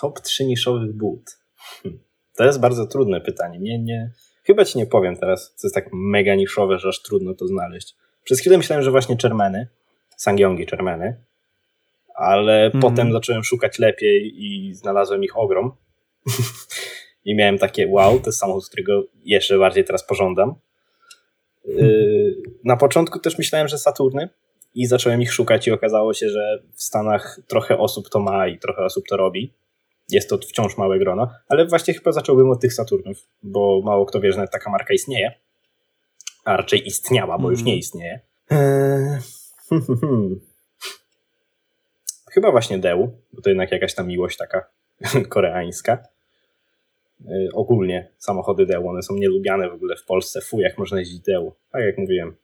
Top 3 niszowych but. Hm. To jest bardzo trudne pytanie. Nie, nie, Chyba ci nie powiem teraz, co jest tak mega niszowe, że aż trudno to znaleźć. Przez chwilę myślałem, że właśnie Czermeny, Sangyongi Czermeny, ale mm. potem zacząłem szukać lepiej i znalazłem ich ogrom. [laughs] I miałem takie, wow, to jest samochód, którego jeszcze bardziej teraz pożądam. Na początku też myślałem, że Saturny i zacząłem ich szukać i okazało się, że w Stanach trochę osób to ma i trochę osób to robi jest to wciąż małe grono, ale właśnie chyba zacząłbym od tych Saturnów, bo mało kto wie, że taka marka istnieje, a raczej istniała, bo mm. już nie istnieje. Eee, chyba właśnie Deu, bo to jednak jakaś tam miłość taka [laughs] koreańska. Eee, ogólnie samochody Deu, one są nielubiane w ogóle w Polsce. Fu, jak można jeździć Deu. Tak jak mówiłem,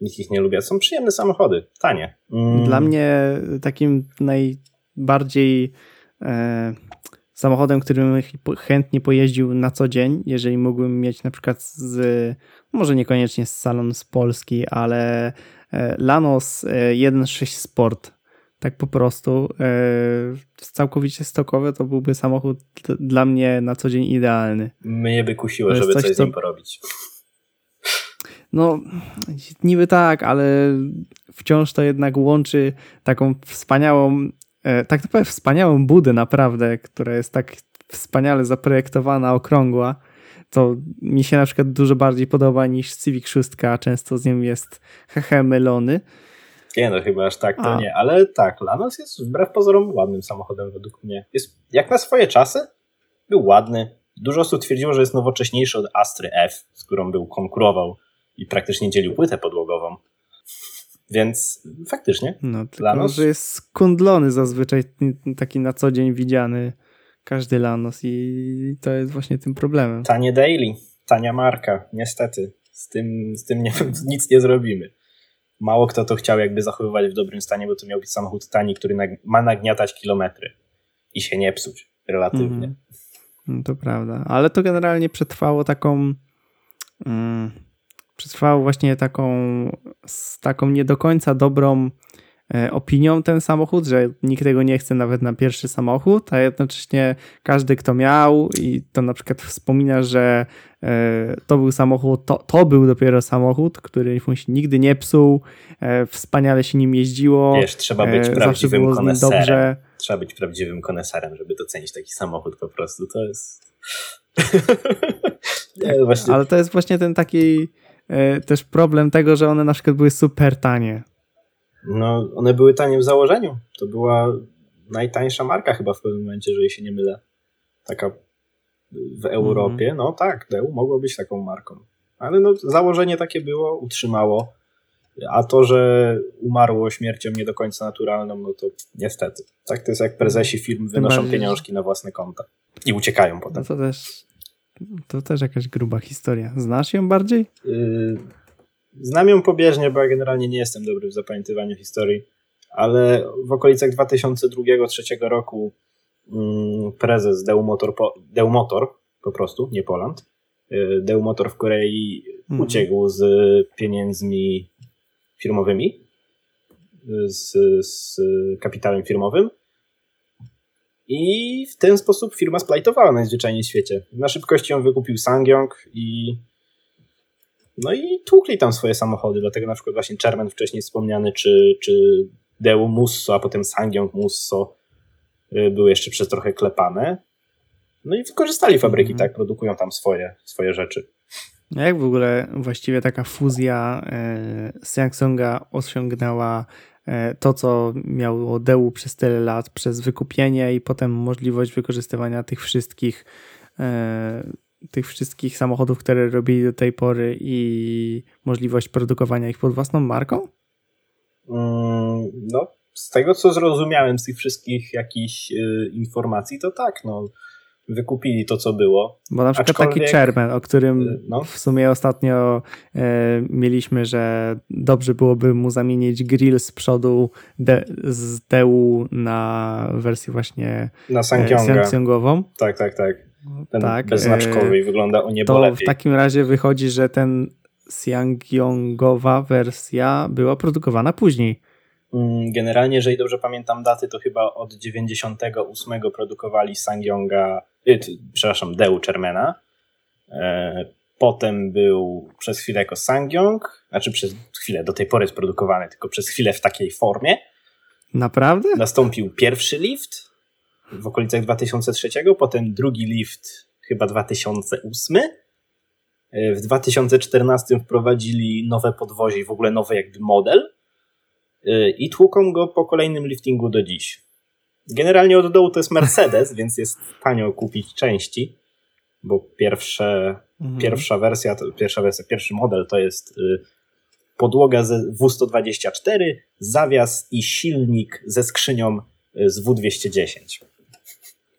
nikt ich nie lubi. Są przyjemne samochody, tanie. Mm. Dla mnie takim najbardziej e, samochodem, którym chętnie pojeździł na co dzień, jeżeli mógłbym mieć na przykład z, może niekoniecznie z salon z Polski, ale e, Lanos 1.6 e, Sport. Tak po prostu. E, całkowicie stokowy to byłby samochód dla mnie na co dzień idealny. Mnie by kusiło, żeby coś, coś z nim porobić. No, niby tak, ale wciąż to jednak łączy taką wspaniałą E, tak naprawdę wspaniałą budę naprawdę, która jest tak wspaniale zaprojektowana, okrągła, to mi się na przykład dużo bardziej podoba niż Civic 6, a często z nim jest hehe mylony. Nie no, chyba aż tak to A. nie, ale tak, Lanos jest wbrew pozorom ładnym samochodem według mnie. Jest, jak na swoje czasy, był ładny. Dużo osób twierdziło, że jest nowocześniejszy od Astry F, z którą był konkurował i praktycznie dzielił płytę podłogową. Więc faktycznie. No, tylko, Lanos... że jest skundlony zazwyczaj, taki na co dzień widziany każdy Lanos i to jest właśnie tym problemem. Tanie daily, tania marka, niestety. Z tym, z tym nie, [laughs] nic nie zrobimy. Mało kto to chciał jakby zachowywać w dobrym stanie, bo to miał być samochód tani, który ma nagniatać kilometry i się nie psuć relatywnie. Mm. No to prawda, ale to generalnie przetrwało taką mm, przetrwało właśnie taką z taką nie do końca dobrą E, opinią ten samochód, że nikt tego nie chce nawet na pierwszy samochód, a jednocześnie każdy, kto miał i to na przykład wspomina, że to był samochód, to, to był dopiero samochód, który się nigdy nie psuł, e, wspaniale się nim jeździło. Wiesz, trzeba być prawdziwym koneserem. Dobrze. Trzeba być prawdziwym koneserem, żeby docenić taki samochód po prostu. To jest... [laughs] nie, właśnie... Ale to jest właśnie ten taki też problem tego, że one na przykład były super tanie. No, one były tanie w założeniu. To była najtańsza marka chyba w pewnym momencie, jeżeli się nie mylę. Taka w Europie. Mm. No tak, Deu mogło być taką marką. Ale no, założenie takie było, utrzymało. A to, że umarło śmiercią nie do końca naturalną, no to niestety. Tak to jest jak prezesi firm wynoszą bardziej... pieniążki na własne konta i uciekają potem. No to też, to też jakaś gruba historia. Znasz ją bardziej? Yy, Znam ją pobieżnie, bo ja generalnie nie jestem dobry w zapamiętywaniu historii, ale w okolicach 2002-2003 roku prezes Deu Motor, po, prostu, nie Poland, y, Deu Motor w Korei mhm. uciekł z pieniędzmi firmowymi, z, z kapitałem firmowym i w ten sposób firma splajtowała najzwyczajniej w świecie. Na szybkości ją wykupił Sangyong i no i tłukli tam swoje samochody, dlatego na przykład właśnie Czermen wcześniej wspomniany, czy, czy Deu Musso, a potem Sangyong Musso były jeszcze przez trochę klepane. No i wykorzystali fabryki, mm. tak, produkują tam swoje, swoje rzeczy. A jak w ogóle właściwie taka fuzja e, Samsunga osiągnęła e, to, co miało Deu przez tyle lat, przez wykupienie i potem możliwość wykorzystywania tych wszystkich tych wszystkich samochodów, które robili do tej pory i możliwość produkowania ich pod własną marką? Mm, no, z tego co zrozumiałem z tych wszystkich jakichś y, informacji, to tak, no wykupili to, co było. Bo na przykład Aczkolwiek, taki Chairman, o którym y, no. w sumie ostatnio e, mieliśmy, że dobrze byłoby mu zamienić grill z przodu de, z DU na wersję właśnie na Samsungową. Tak, tak, tak. Ten tak, beznaczkowy e, i wygląda o niebo to lepiej. w takim razie wychodzi, że ten Sangyongowa wersja była produkowana później. Mm, generalnie, jeżeli dobrze pamiętam daty, to chyba od 98 produkowali Sangyonga, y, przepraszam, Deu Chermena. E, potem był przez chwilę jako Sangyong, znaczy przez chwilę, do tej pory jest produkowany, tylko przez chwilę w takiej formie. Naprawdę? Nastąpił pierwszy lift, w okolicach 2003, potem drugi lift chyba 2008. E, w 2014 wprowadzili nowe podwozie i w ogóle nowy jakby model i tłuką go po kolejnym liftingu do dziś. Generalnie od dołu to jest Mercedes, więc jest tanio kupić części, bo pierwsze, mhm. pierwsza wersja, pierwsza wersja, pierwszy model to jest y, podłoga ze W124, zawias i silnik ze skrzynią y, z W210.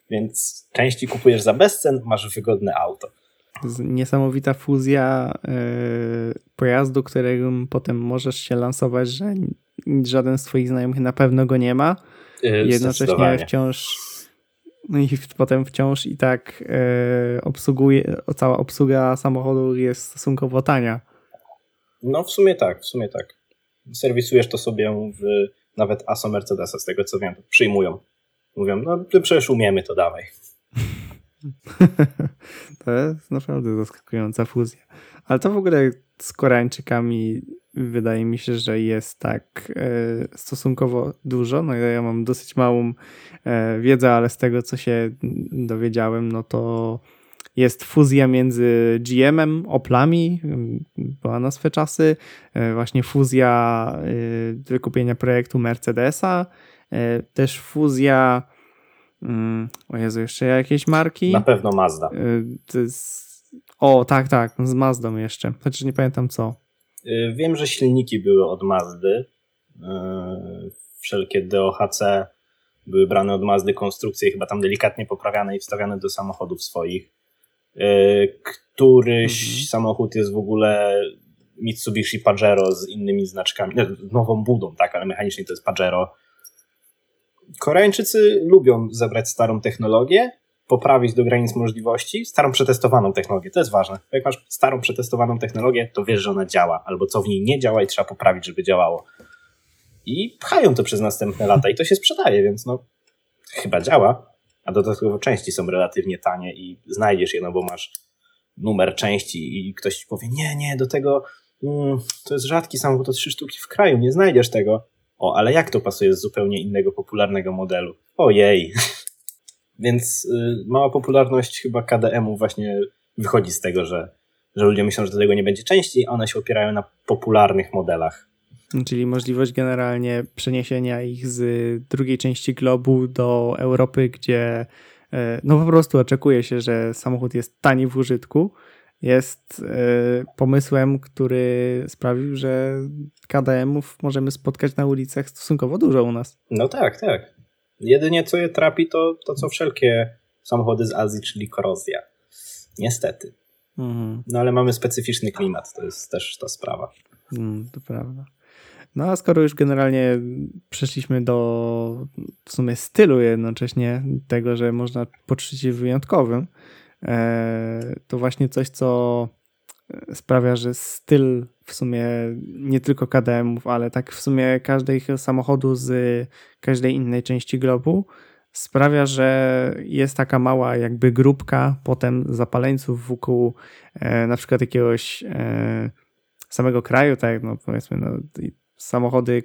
Więc części kupujesz za bezcen, masz wygodne auto. Niesamowita fuzja yy, pojazdu, którego potem możesz się lansować, że żaden z twoich znajomych na pewno go nie ma. Yy, jednocześnie wciąż no i potem wciąż i tak yy, obsługuje, cała obsługa samochodu jest stosunkowo tania. No w sumie tak, w sumie tak. Serwisujesz to sobie w nawet ASO Mercedesa, z tego co wiem, przyjmują. Mówią, no przecież umiemy, to dawaj. [laughs] to jest naprawdę zaskakująca fuzja. Ale to w ogóle z Koreańczykami wydaje mi się, że jest tak e, stosunkowo dużo. No ja mam dosyć małą e, wiedzę, ale z tego co się dowiedziałem, no to jest fuzja między GM-em, Oplami, była na swe czasy, właśnie fuzja wykupienia projektu Mercedesa, też fuzja mm, o Jezu, jeszcze jakieś marki? Na pewno Mazda. O, tak, tak, z Mazdą jeszcze, chociaż nie pamiętam co. Wiem, że silniki były od Mazdy, wszelkie DOHC były brane od Mazdy konstrukcje, chyba tam delikatnie poprawiane i wstawiane do samochodów swoich. E, któryś mhm. samochód jest w ogóle Mitsubishi Pajero z innymi znaczkami, z nową budą, tak, ale mechanicznie to jest Pajero. Koreańczycy lubią zebrać starą technologię, poprawić do granic możliwości, starą przetestowaną technologię. To jest ważne. Jak masz starą przetestowaną technologię, to wiesz, że ona działa, albo co w niej nie działa i trzeba poprawić, żeby działało i pchają to przez następne lata i to się sprzedaje, więc no chyba działa, a dodatkowo części są relatywnie tanie i znajdziesz je, no bo masz numer części i ktoś ci powie, nie, nie, do tego mm, to jest rzadki samochód, to trzy sztuki w kraju, nie znajdziesz tego. O, ale jak to pasuje z zupełnie innego popularnego modelu? Ojej. Więc y, mała popularność chyba KDM-u właśnie wychodzi z tego, że, że ludzie myślą, że do tego nie będzie części, a one się opierają na popularnych modelach. Czyli możliwość generalnie przeniesienia ich z drugiej części globu do Europy, gdzie e, no po prostu oczekuje się, że samochód jest tani w użytku, jest e, pomysłem, który sprawił, że KDM-ów możemy spotkać na ulicach stosunkowo dużo u nas. No tak, tak. Jedynie co je trapi, to, to co wszelkie samochody z Azji, czyli korozja. Niestety. Mhm. No ale mamy specyficzny klimat, to jest też ta sprawa. Mm, to prawda. No a skoro już generalnie przeszliśmy do w sumie stylu jednocześnie tego, że można poczuć się wyjątkowym, e, to właśnie coś, co sprawia, że styl w sumie nie tylko KDM-ów, ale tak w sumie każdego samochodu z każdej innej części globu sprawia, że jest taka mała jakby grupka potem zapaleńców wokół e, na przykład jakiegoś e, samego kraju, tak no powiedzmy no, samochody,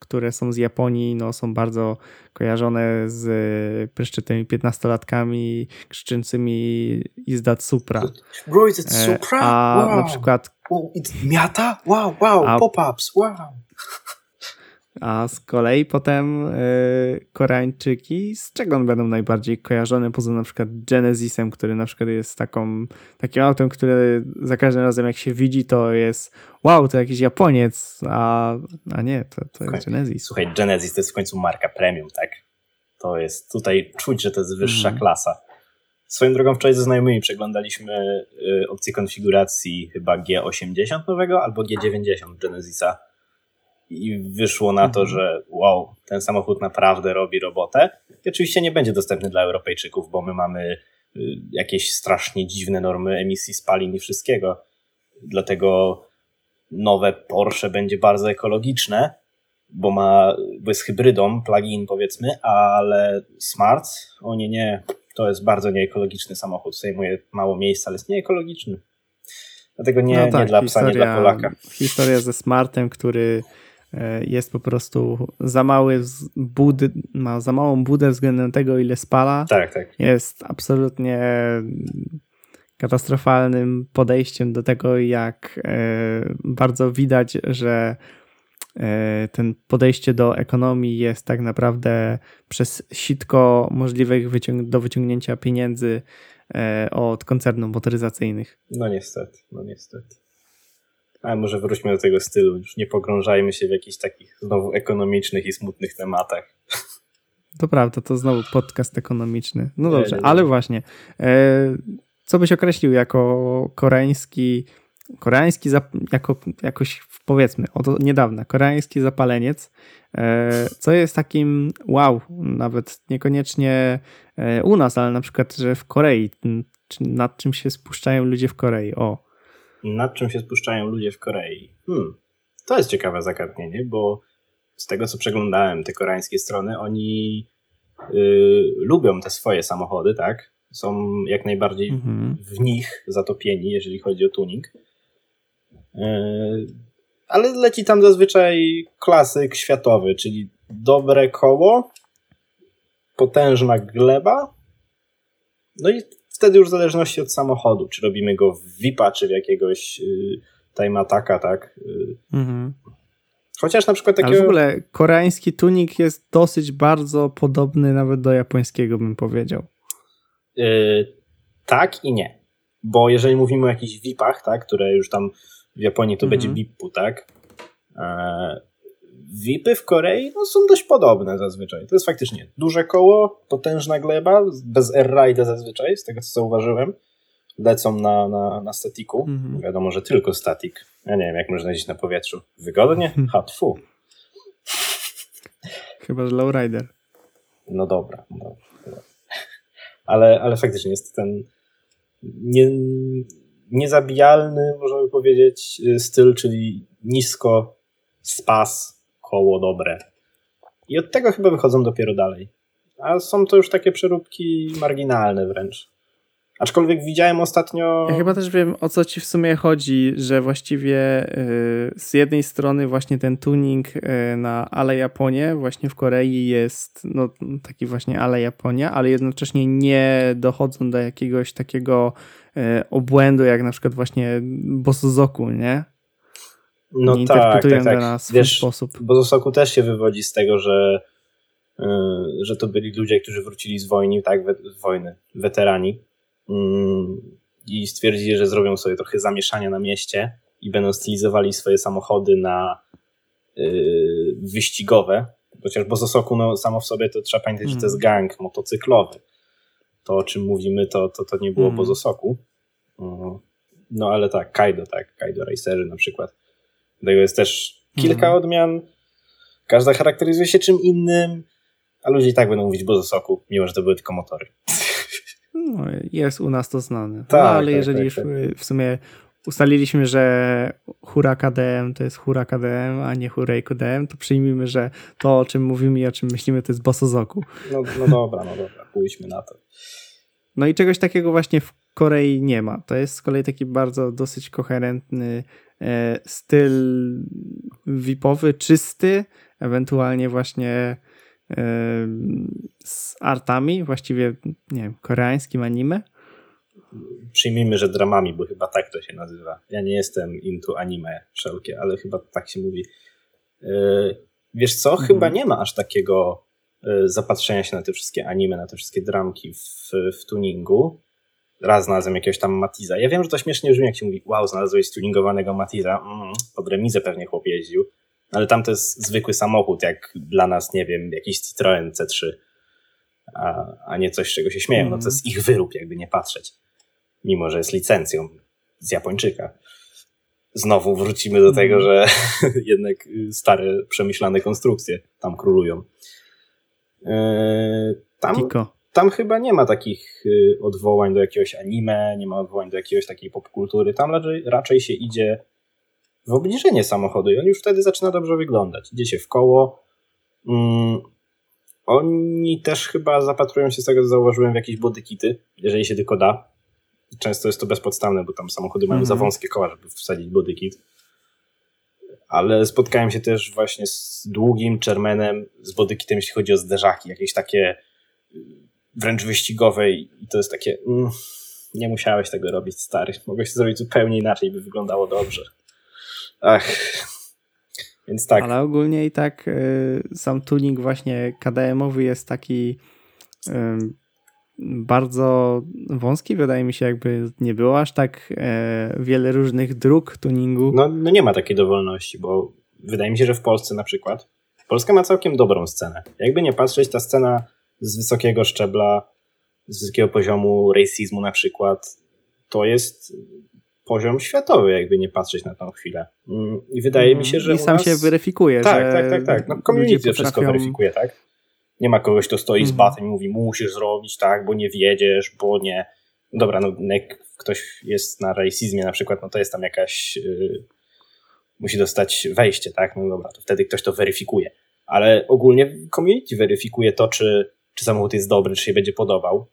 które są z Japonii, no, są bardzo kojarzone z pryszczytymi 15-latkami krzyczącymi is that Supra. Bro, is it Supra? A wow. na przykład... Wow, Miata? Wow, wow, pop-ups, wow. A z kolei potem y, Koreańczyki, z czego one będą najbardziej kojarzone, poza na przykład Genesisem, który na przykład jest taką, takim autem, które za każdym razem jak się widzi, to jest wow, to jakiś Japoniec, a, a nie, to, to jest Genesis. Słuchaj, Genesis to jest w końcu marka premium, tak? To jest, tutaj czuć, że to jest wyższa mm. klasa. Swoją drogą wczoraj ze znajomymi przeglądaliśmy y, opcję konfiguracji chyba G80 nowego albo G90 Genesisa i wyszło na to, mhm. że wow, ten samochód naprawdę robi robotę. I oczywiście nie będzie dostępny dla Europejczyków, bo my mamy y, jakieś strasznie dziwne normy emisji spalin i wszystkiego. Dlatego nowe Porsche będzie bardzo ekologiczne, bo ma, bo jest hybrydą, plug-in powiedzmy, ale Smart, o nie, nie, to jest bardzo nieekologiczny samochód, zajmuje mało miejsca, ale jest nieekologiczny. Dlatego nie, no tak, nie dla psa, nie dla Polaka. Historia ze Smartem, który jest po prostu za mały budy, ma za małą budę względem tego, ile spala. Tak, tak. Jest absolutnie katastrofalnym podejściem do tego, jak e, bardzo widać, że e, ten podejście do ekonomii jest tak naprawdę przez sitko możliwych wyciąg do wyciągnięcia pieniędzy od koncernów motoryzacyjnych. No niestety, no niestety. Ale może wróćmy do tego stylu, już nie pogrążajmy się w jakichś takich znowu ekonomicznych i smutnych tematach. To prawda, to znowu podcast ekonomiczny. No dobrze, nie, nie, ale właśnie, e, co byś określił jako koreański, koreański jako, jakoś powiedzmy, od niedawna, koreański zapaleniec, e, co jest takim wow, nawet niekoniecznie e, u nas, ale na przykład, że w Korei, nad czym się spuszczają ludzie w Korei, o nad czym się spuszczają ludzie w Korei. Hmm, to jest ciekawe zagadnienie, bo z tego co przeglądałem te koreańskie strony, oni yy, lubią te swoje samochody, tak? Są jak najbardziej mhm. w nich zatopieni, jeżeli chodzi o tuning. Yy, ale leci tam zazwyczaj klasyk światowy, czyli dobre koło, potężna gleba No i wtedy już w zależności od samochodu, czy robimy go w VIP-a, czy w jakiegoś y, time attacka, tak? Y. Mhm. Chociaż na przykład takiego... Ale w ogóle koreański tuning jest dosyć bardzo podobny nawet do japońskiego, bym powiedział. Yy, tak i nie. Bo jeżeli mówimy o jakichś VIP-ach, tak, które już tam w Japonii to mhm. będzie VIP-u, tak? E, VIPy w Korei no, są dość podobne zazwyczaj. To jest faktycznie duże koło, potężna gleba, bez air zazwyczaj, z tego co zauważyłem. Lecą na, na, na statiku. Mhm. Wiadomo, że tylko statik. Ja nie wiem, jak można jeździć na powietrzu. Wygodnie? Mhm. Ha, tfu. Chyba, że lowrider. No dobra. No, ale, ale faktycznie jest ten nie, niezabijalny, można by powiedzieć, styl, czyli nisko, spas, koło dobre. I od tego chyba wychodzą dopiero dalej. A są to już takie przeróbki marginalne wręcz. Aczkolwiek widziałem ostatnio. Ja chyba też wiem o co ci w sumie chodzi, że właściwie y, z jednej strony właśnie ten tuning y, na Ale Japonię właśnie w Korei jest no, taki właśnie Ale Japonia, ale jednocześnie nie dochodzą do jakiegoś takiego y, obłędu jak na przykład właśnie Bosozoku, nie? No nie tak, tak, tak. na swój Wiesz, sposób. Bosozoku też się wywodzi z tego, że że to byli ludzie, którzy wrócili z wojny, tak, z wojny, weterani i stwierdzili, że zrobią sobie trochę zamieszania na mieście i będą stylizowali swoje samochody na yy, wyścigowe. Chociaż Bozosoku no, samo w sobie to trzeba pamiętać, mm. że to jest mhm. gang motocyklowy. To, o czym mówimy, to, to, to nie było mm. Bozosoku. No ale tak, Kaido, tak, Kaido Racerzy na przykład. Tego jest też kilka mm. odmian. Każda charakteryzuje się czym innym, a ludzie i tak będą mówić Bozosoku, mimo że to były tylko motory. No, jest u nas to znane. No, tak, no, ale tak, jeżeli tak, już tak. w sumie ustaliliśmy, że Hura KDM to jest Hura KDM, a nie Hurej KDM, to przyjmijmy, że to, o czym mówimy i o czym myślimy, to jest Bosozoku. No, no dobra, no dobra, pójdźmy na to. No i czegoś takiego właśnie w Korei nie ma. To jest z kolei taki bardzo dosyć koherentny styl VIP-owy, czysty, ewentualnie właśnie z artami, właściwie nie wiem, koreańskim anime. Przyjmijmy, że dramami, bo chyba tak to się nazywa. Ja nie jestem into anime wszelkie, ale chyba tak się mówi. E, wiesz co? Mhm. Chyba nie ma aż takiego e, zapatrzenia się na te wszystkie anime, na te wszystkie dramki w, w tuningu. Raz znalazłem jakiegoś tam Matiza. Ja wiem, że to śmiesznie brzmi, jak się mówi, wow, znalazłeś tuningowanego Matiza. Mm, pod remizę pewnie chłop jeździł ale tam to jest zwykły samochód, jak dla nas, nie wiem, jakiś Citroen C3, a, a nie coś, z czego się śmieją. No to jest ich wyrób, jakby nie patrzeć. Mimo, że jest licencją z Japończyka. Znowu wrócimy do tego, że [laughs] jednak stare, przemyślane konstrukcje tam królują. Yy, tam, tam chyba nie ma takich y, odwołań do jakiegoś anime, nie ma odwołań do jakiegoś takiej popkultury. Tam raczej, raczej się idzie w obniżenie samochodu i on już wtedy zaczyna dobrze wyglądać. Idzie się w koło. Mm, oni też chyba zapatrują się z tego, co zauważyłem, w jakieś bodykity, jeżeli się tylko da. Często jest to bezpodstawne, bo tam samochody mają mm -hmm. za mhm. wąskie koła, żeby wsadzić bodykit. Ale spotkałem się też właśnie z długim czermenem, z bodykitem, jeśli chodzi o zderzaki, jakieś takie wręcz wyścigowe i to jest takie mm, nie musiałeś tego robić, stary. Mogłeś to zrobić zupełnie inaczej, by wyglądało dobrze. Ach. Więc tak. Ale ogólnie i tak y, sam tuning właśnie KDM-owy jest taki y, bardzo wąski. Wydaje mi się, jakby nie było aż tak y, wiele różnych dróg tuningu. No, no nie ma takiej dowolności, bo wydaje mi się, że w Polsce na przykład Polska ma całkiem dobrą scenę. Jakby nie patrzeć, ta scena z wysokiego szczebla, z wysokiego poziomu racismu na przykład, to jest poziom światowy, jakby nie patrzeć na tą chwilę. Mm, I wydaje mi się, że. I sam nas... się weryfikuje. Tak, że tak, tak, tak. No, community potrafią... wszystko weryfikuje, tak? Nie ma kogoś, kto stoi z mhm. batem i mówi, musisz zrobić tak, bo nie wiedziesz, bo nie. Dobra, no jak ktoś jest na racismie na przykład, no to jest tam jakaś. Yy, musi dostać wejście, tak? No dobra, to wtedy ktoś to weryfikuje. Ale ogólnie community weryfikuje to, czy, czy samochód jest dobry, czy się będzie podobał.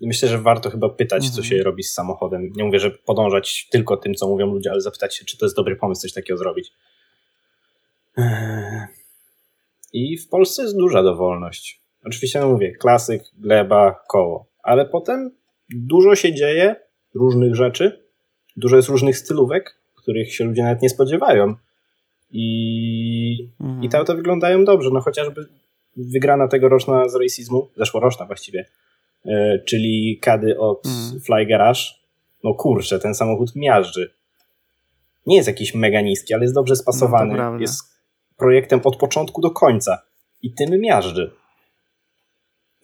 I myślę, że warto chyba pytać, mhm. co się robi z samochodem. Nie mówię, że podążać tylko tym, co mówią ludzie, ale zapytać się, czy to jest dobry pomysł coś takiego zrobić. Eee. I w Polsce jest duża dowolność. Oczywiście, no mówię, klasyk, gleba, koło. ale potem dużo się dzieje, różnych rzeczy, dużo jest różnych stylówek, których się ludzie nawet nie spodziewają. I, mhm. i te auta wyglądają dobrze, no chociażby wygrana tegoroczna z racismu, zeszłoroczna właściwie, yy, czyli kady od mhm. Fly Garage. No kurczę, ten samochód miażdży. Nie jest jakiś mega niski, ale jest dobrze spasowany. No jest projektem od początku do końca i tym miażdży.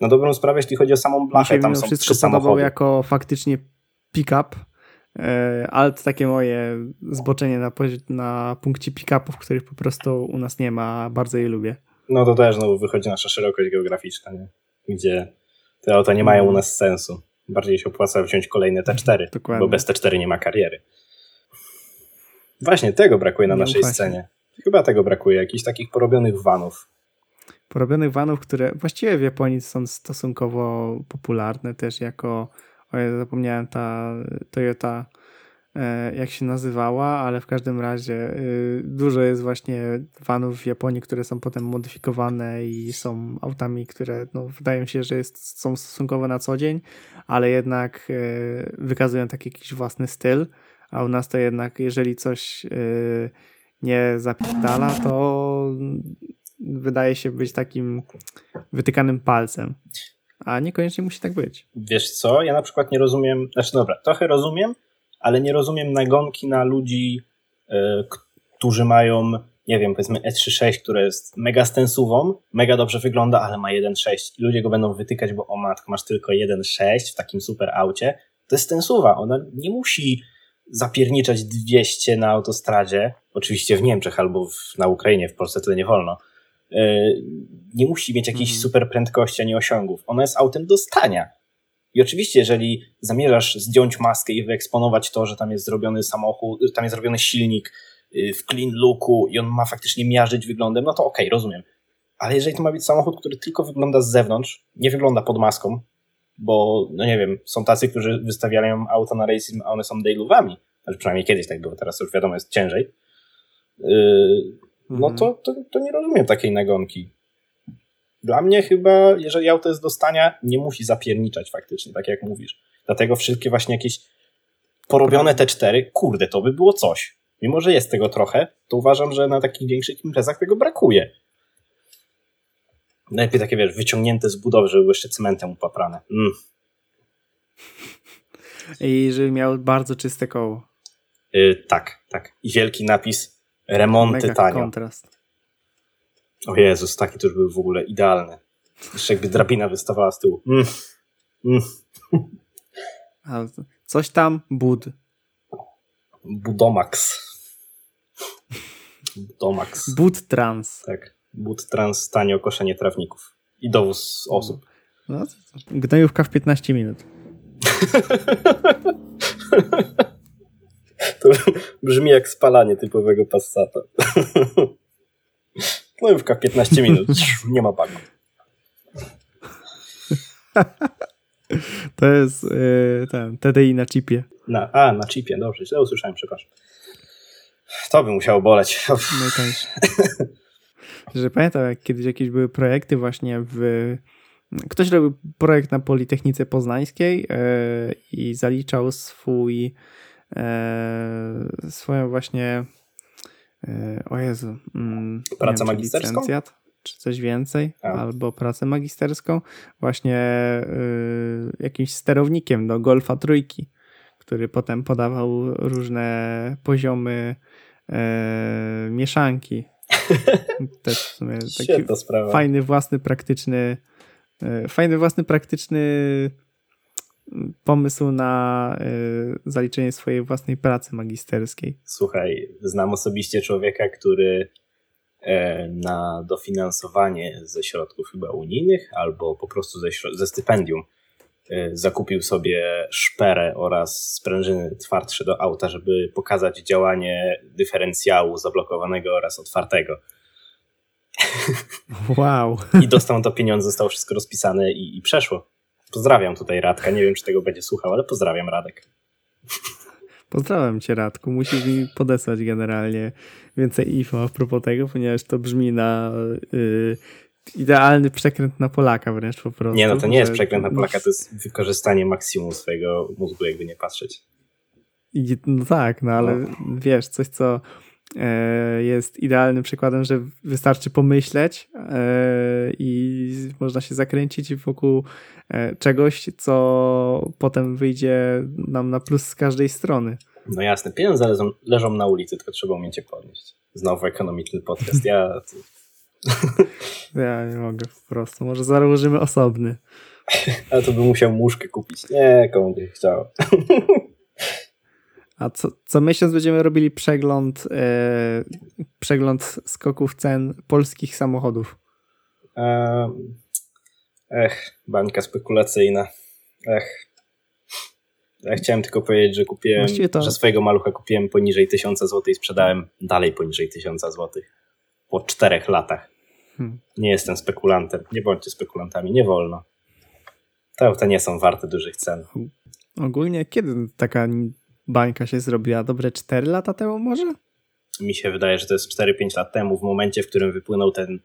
Na dobrą sprawę, jeśli chodzi o samą blachę, tam są trzy samochody. jako faktycznie pick-up, e, ale to takie moje zboczenie na, na punkcie pick-upów, których po prostu u nas nie ma, bardzo je lubię. No to też no, wychodzi nasza szerokość geograficzna, nie? gdzie te auta nie mają u nas sensu. Bardziej się opłaca wziąć kolejne T4, Dokładnie. bo bez T4 nie ma kariery. Właśnie, tego brakuje na nie naszej scenie. Chyba tego brakuje, jakichś takich porobionych vanów. Porobionych vanów, które właściwie w Japonii są stosunkowo popularne też jako, o ja zapomniałem, ta Toyota jak się nazywała, ale w każdym razie y, dużo jest właśnie vanów w Japonii, które są potem modyfikowane i są autami, które no, wydają się, że jest, są stosunkowo na co dzień, ale jednak y, wykazują taki jakiś własny styl, a u nas to jednak, jeżeli coś nie zapierdala, to wydaje się być takim wytykanym palcem. A niekoniecznie musi tak być. Wiesz co, ja na przykład nie rozumiem, znaczy dobra, trochę rozumiem, ale nie rozumiem nagonki na ludzi, yy, którzy mają, nie wiem, powiedzmy E36, które jest mega stensową, mega dobrze wygląda, ale ma 1.6 i ludzie go będą wytykać, bo o matko, masz tylko 1.6 w takim super aucie. To jest stensuwa, ona nie musi zapierniczać 200 na autostradzie, oczywiście w Niemczech albo w, na Ukrainie, w Polsce tyle nie wolno, e, nie musi mieć jakiejś mhm. super prędkości ani osiągów. Ona jest autem do stania. I oczywiście, jeżeli zamierzasz zdjąć maskę i wyeksponować to, że tam jest zrobiony samochód, tam jest zrobiony silnik y, w clean looku i on ma faktycznie miażdżyć wyglądem, no to okej, okay, rozumiem. Ale jeżeli to ma być samochód, który tylko wygląda z zewnątrz, nie wygląda pod maską, bo, no nie wiem, są tacy, którzy wystawiają auta na racing, a one są dailówami, znaczy przynajmniej kiedyś tak było, teraz już wiadomo, jest ciężej, yy, no to, to, to nie rozumiem takiej nagonki. Dla mnie chyba, jeżeli auto jest do stania, nie musi zapierniczać faktycznie, tak jak mówisz. Dlatego wszystkie właśnie jakieś porobione T4, kurde, to by było coś. Mimo, że jest tego trochę, to uważam, że na takich większych imprezach tego brakuje. Najlepiej takie, wiesz, wyciągnięte z budowy, żeby jeszcze cementem upaprane. Mm. I żeby miał bardzo czyste koło. Yy, tak, tak. I wielki napis remonty Mega tanio. kontrast. O Jezus, taki to już był w ogóle idealny. Jeszcze jakby drabina wystawała z tyłu. Mm. Mm. coś tam bud. Budomax. Budomax. Bud trans. Tak. But trans tanio koszenie trawników. I dowóz osób. No, gnojówka w 15 minut. [laughs] to brzmi jak spalanie typowego Passata. [laughs] W 15 minut. [laughs] Nie ma bagu. To jest yy, ten TDI na chipie. Na, a, na chipie, dobrze, źle usłyszałem, przepraszam. To by musiało boleć. Najtańsze że pamiętam, jak kiedyś jakieś były projekty właśnie w... Ktoś robił projekt na Politechnice Poznańskiej e, i zaliczał swój e, swoją właśnie o Jezu mm, pracę wiem, magisterską? Licencjat, czy coś więcej, A. albo pracę magisterską właśnie jakimś sterownikiem do Golfa Trójki, który potem podawał różne poziomy mieszanki [laughs] też w sumie taki fajny, własny, praktyczny e, fajny, własny, praktyczny pomysł na e, zaliczenie swojej własnej pracy magisterskiej. Słuchaj, znam osobiście człowieka, który e, na dofinansowanie ze środków chyba unijnych albo po prostu ze, ze stypendium zakupił sobie szperę oraz sprężyny twardsze do auta, żeby pokazać działanie dyferencjału zablokowanego oraz otwartego. Wow. I dostał to pieniądze, zostało wszystko rozpisane i, i przeszło. Pozdrawiam tutaj Radka. Nie wiem, czy tego będzie słuchał, ale pozdrawiam Radek. Pozdrawiam cię Radku. Musisz mi podesłać generalnie więcej info a propos tego, ponieważ to brzmi na yy, idealny przekręt na Polaka wręcz po prostu. Nie, no to nie jest przekręt na Polaka, to jest wykorzystanie maksimum swojego mózgu, jakby nie patrzeć. no tak, no ale no. wiesz, coś co jest idealnym przykładem, że wystarczy pomyśleć e, i można się zakręcić wokół e, czegoś, co potem wyjdzie nam na plus z każdej strony. No jasne, pieniądze leżą, leżą na ulicy, tylko trzeba umieć je podnieść. Znowu ekonomiczny podcast. Ja [laughs] Ja nie mogę po prostu. Może założymy osobny. [laughs] A to bym musiał muszkę kupić. Nie, komu by chciał. [laughs] A co, co miesiąc będziemy robili przegląd, e, przegląd skoków cen polskich samochodów. ech, bańka spekulacyjna. Ech. Ja chciałem tylko powiedzieć, że kupiłem, to... że swojego malucha kupiłem poniżej 1000 zł i sprzedałem dalej poniżej 1000 zł. Po czterech latach. Hmm. Nie jestem spekulantem. Nie bądźcie spekulantami, nie wolno. Te auta nie są warte dużych cen. Ogólnie kiedy taka bańka się zrobiła? Dobre 4 lata temu może? Mi się wydaje, że to jest 4-5 lat temu, w momencie, w którym wypłynął ten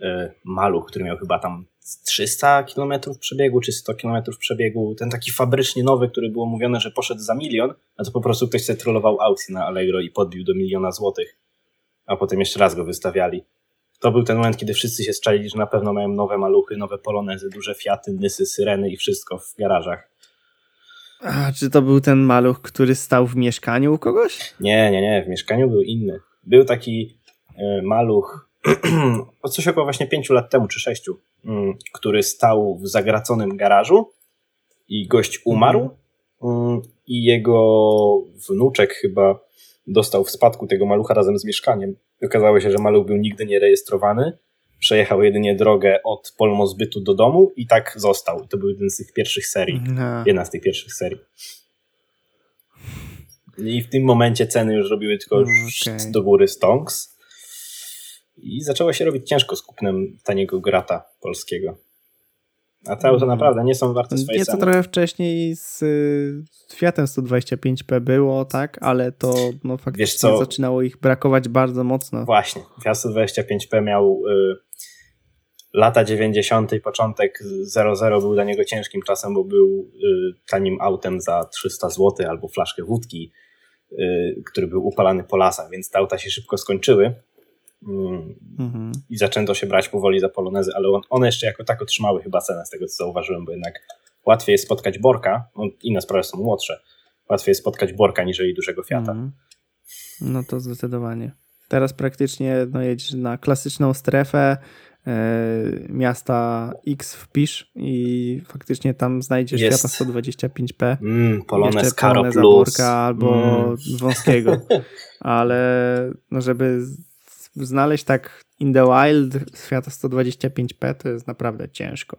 y, maluch, który miał chyba tam 300 km przebiegu, czy 100 km przebiegu, ten taki fabrycznie nowy, który było mówione, że poszedł za milion, a to po prostu ktoś sobie trollował aukcję na Allegro i podbił do miliona złotych, a potem jeszcze raz go wystawiali to był ten moment, kiedy wszyscy się strzeli, że na pewno mają nowe maluchy, nowe polonezy, duże Fiaty, Nysy, Syreny i wszystko w garażach. A czy to był ten maluch, który stał w mieszkaniu u kogoś? Nie, nie, nie, w mieszkaniu był inny. Był taki y, maluch [clears throat] coś około właśnie pięciu lat temu, czy sześciu, y, który stał w zagraconym garażu i gość umarł y, i jego wnuczek chyba dostał w spadku tego malucha razem z mieszkaniem. Okazało się, że maluch był nigdy nie rejestrowany, przejechał jedynie drogę od polmozbytu do domu i tak został. I to był jeden z tych pierwszych serii. No. Jedna z tych pierwszych serii. I w tym momencie ceny już robiły tylko okay. do góry stonks. I zaczęło się robić ciężko z kupnem taniego grata polskiego. A te auta mm. naprawdę nie są warte swojej Nieco ceny. trochę wcześniej z, z Fiatem 125p było, tak, ale to no, faktycznie zaczynało ich brakować bardzo mocno. Właśnie, Fiat 125p miał y, lata 90. początek 00 był dla niego ciężkim czasem, bo był y, tanim autem za 300 zł albo flaszkę wódki, y, który był upalany po lasach, więc te auta się szybko skończyły Mhm. I zaczęto się brać powoli za polonezy, ale one jeszcze jako tak otrzymały chyba cenę z tego, co zauważyłem, bo jednak łatwiej jest spotkać Borka, no, inne sprawy są młodsze, łatwiej jest spotkać Borka niżeli dużego Fiata. Mhm. No to zdecydowanie. Teraz praktycznie no, jedziesz na klasyczną strefę miasta X wpisz i faktycznie tam znajdziesz jest. Fiata 125p. Mm, Polonez Caro Plus. Borka albo mm. wąskiego. [laughs] Ale no, żeby znaleźć tak in the wild świata 125p to jest naprawdę ciężko.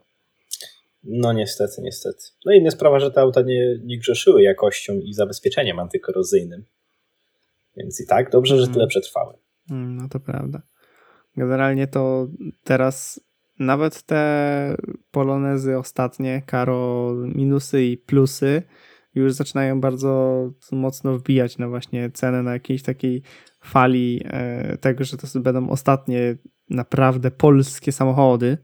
No niestety, niestety. No inna sprawa, że te auta nie, nie grzeszyły jakością i zabezpieczeniem antykorozyjnym. Więc i tak dobrze, że tyle mm. przetrwały. Mm, no to prawda. Generalnie to teraz nawet te polonezy ostatnie, karo minusy i plusy już zaczynają bardzo mocno wbijać na właśnie cenę na jakiejś takiej fali e, tego, że to będą ostatnie naprawdę polskie samochody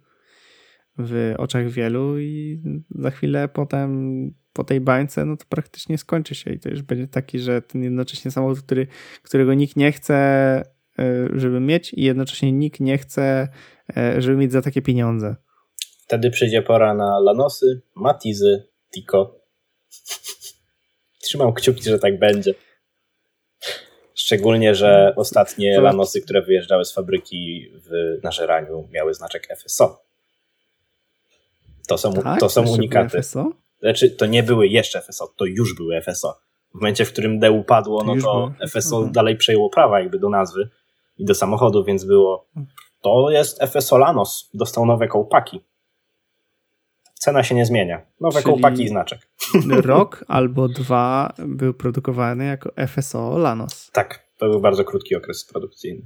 w oczach wielu i za chwilę potem po tej bańce, no to praktycznie skończy się i to już będzie taki, że ten jednocześnie samochód, który, którego nikt nie chce, żeby mieć i jednocześnie nikt nie chce, e, żeby mieć za takie pieniądze. Wtedy przyjdzie pora na Lanosy, Matizy, Tico. Trzymam kciuki, że tak będzie. Szczególnie, że ostatnie lanosy, które wyjeżdżały z fabryki w nażeraniu, miały znaczek FSO. To są, tak? to są unikaty. FSO? Znaczy, to nie były jeszcze FSO, to już były FSO. W momencie, w którym D upadło, no to FSO mhm. dalej przejęło prawa jakby do nazwy i do samochodu, więc było to jest FSO Lanos, dostał nowe kołpaki. Cena się nie zmienia. Nowe Czyli kołpaki i znaczek. [laughs] Rok albo dwa był produkowany jako FSO Lanos. Tak, to był bardzo krótki okres produkcyjny.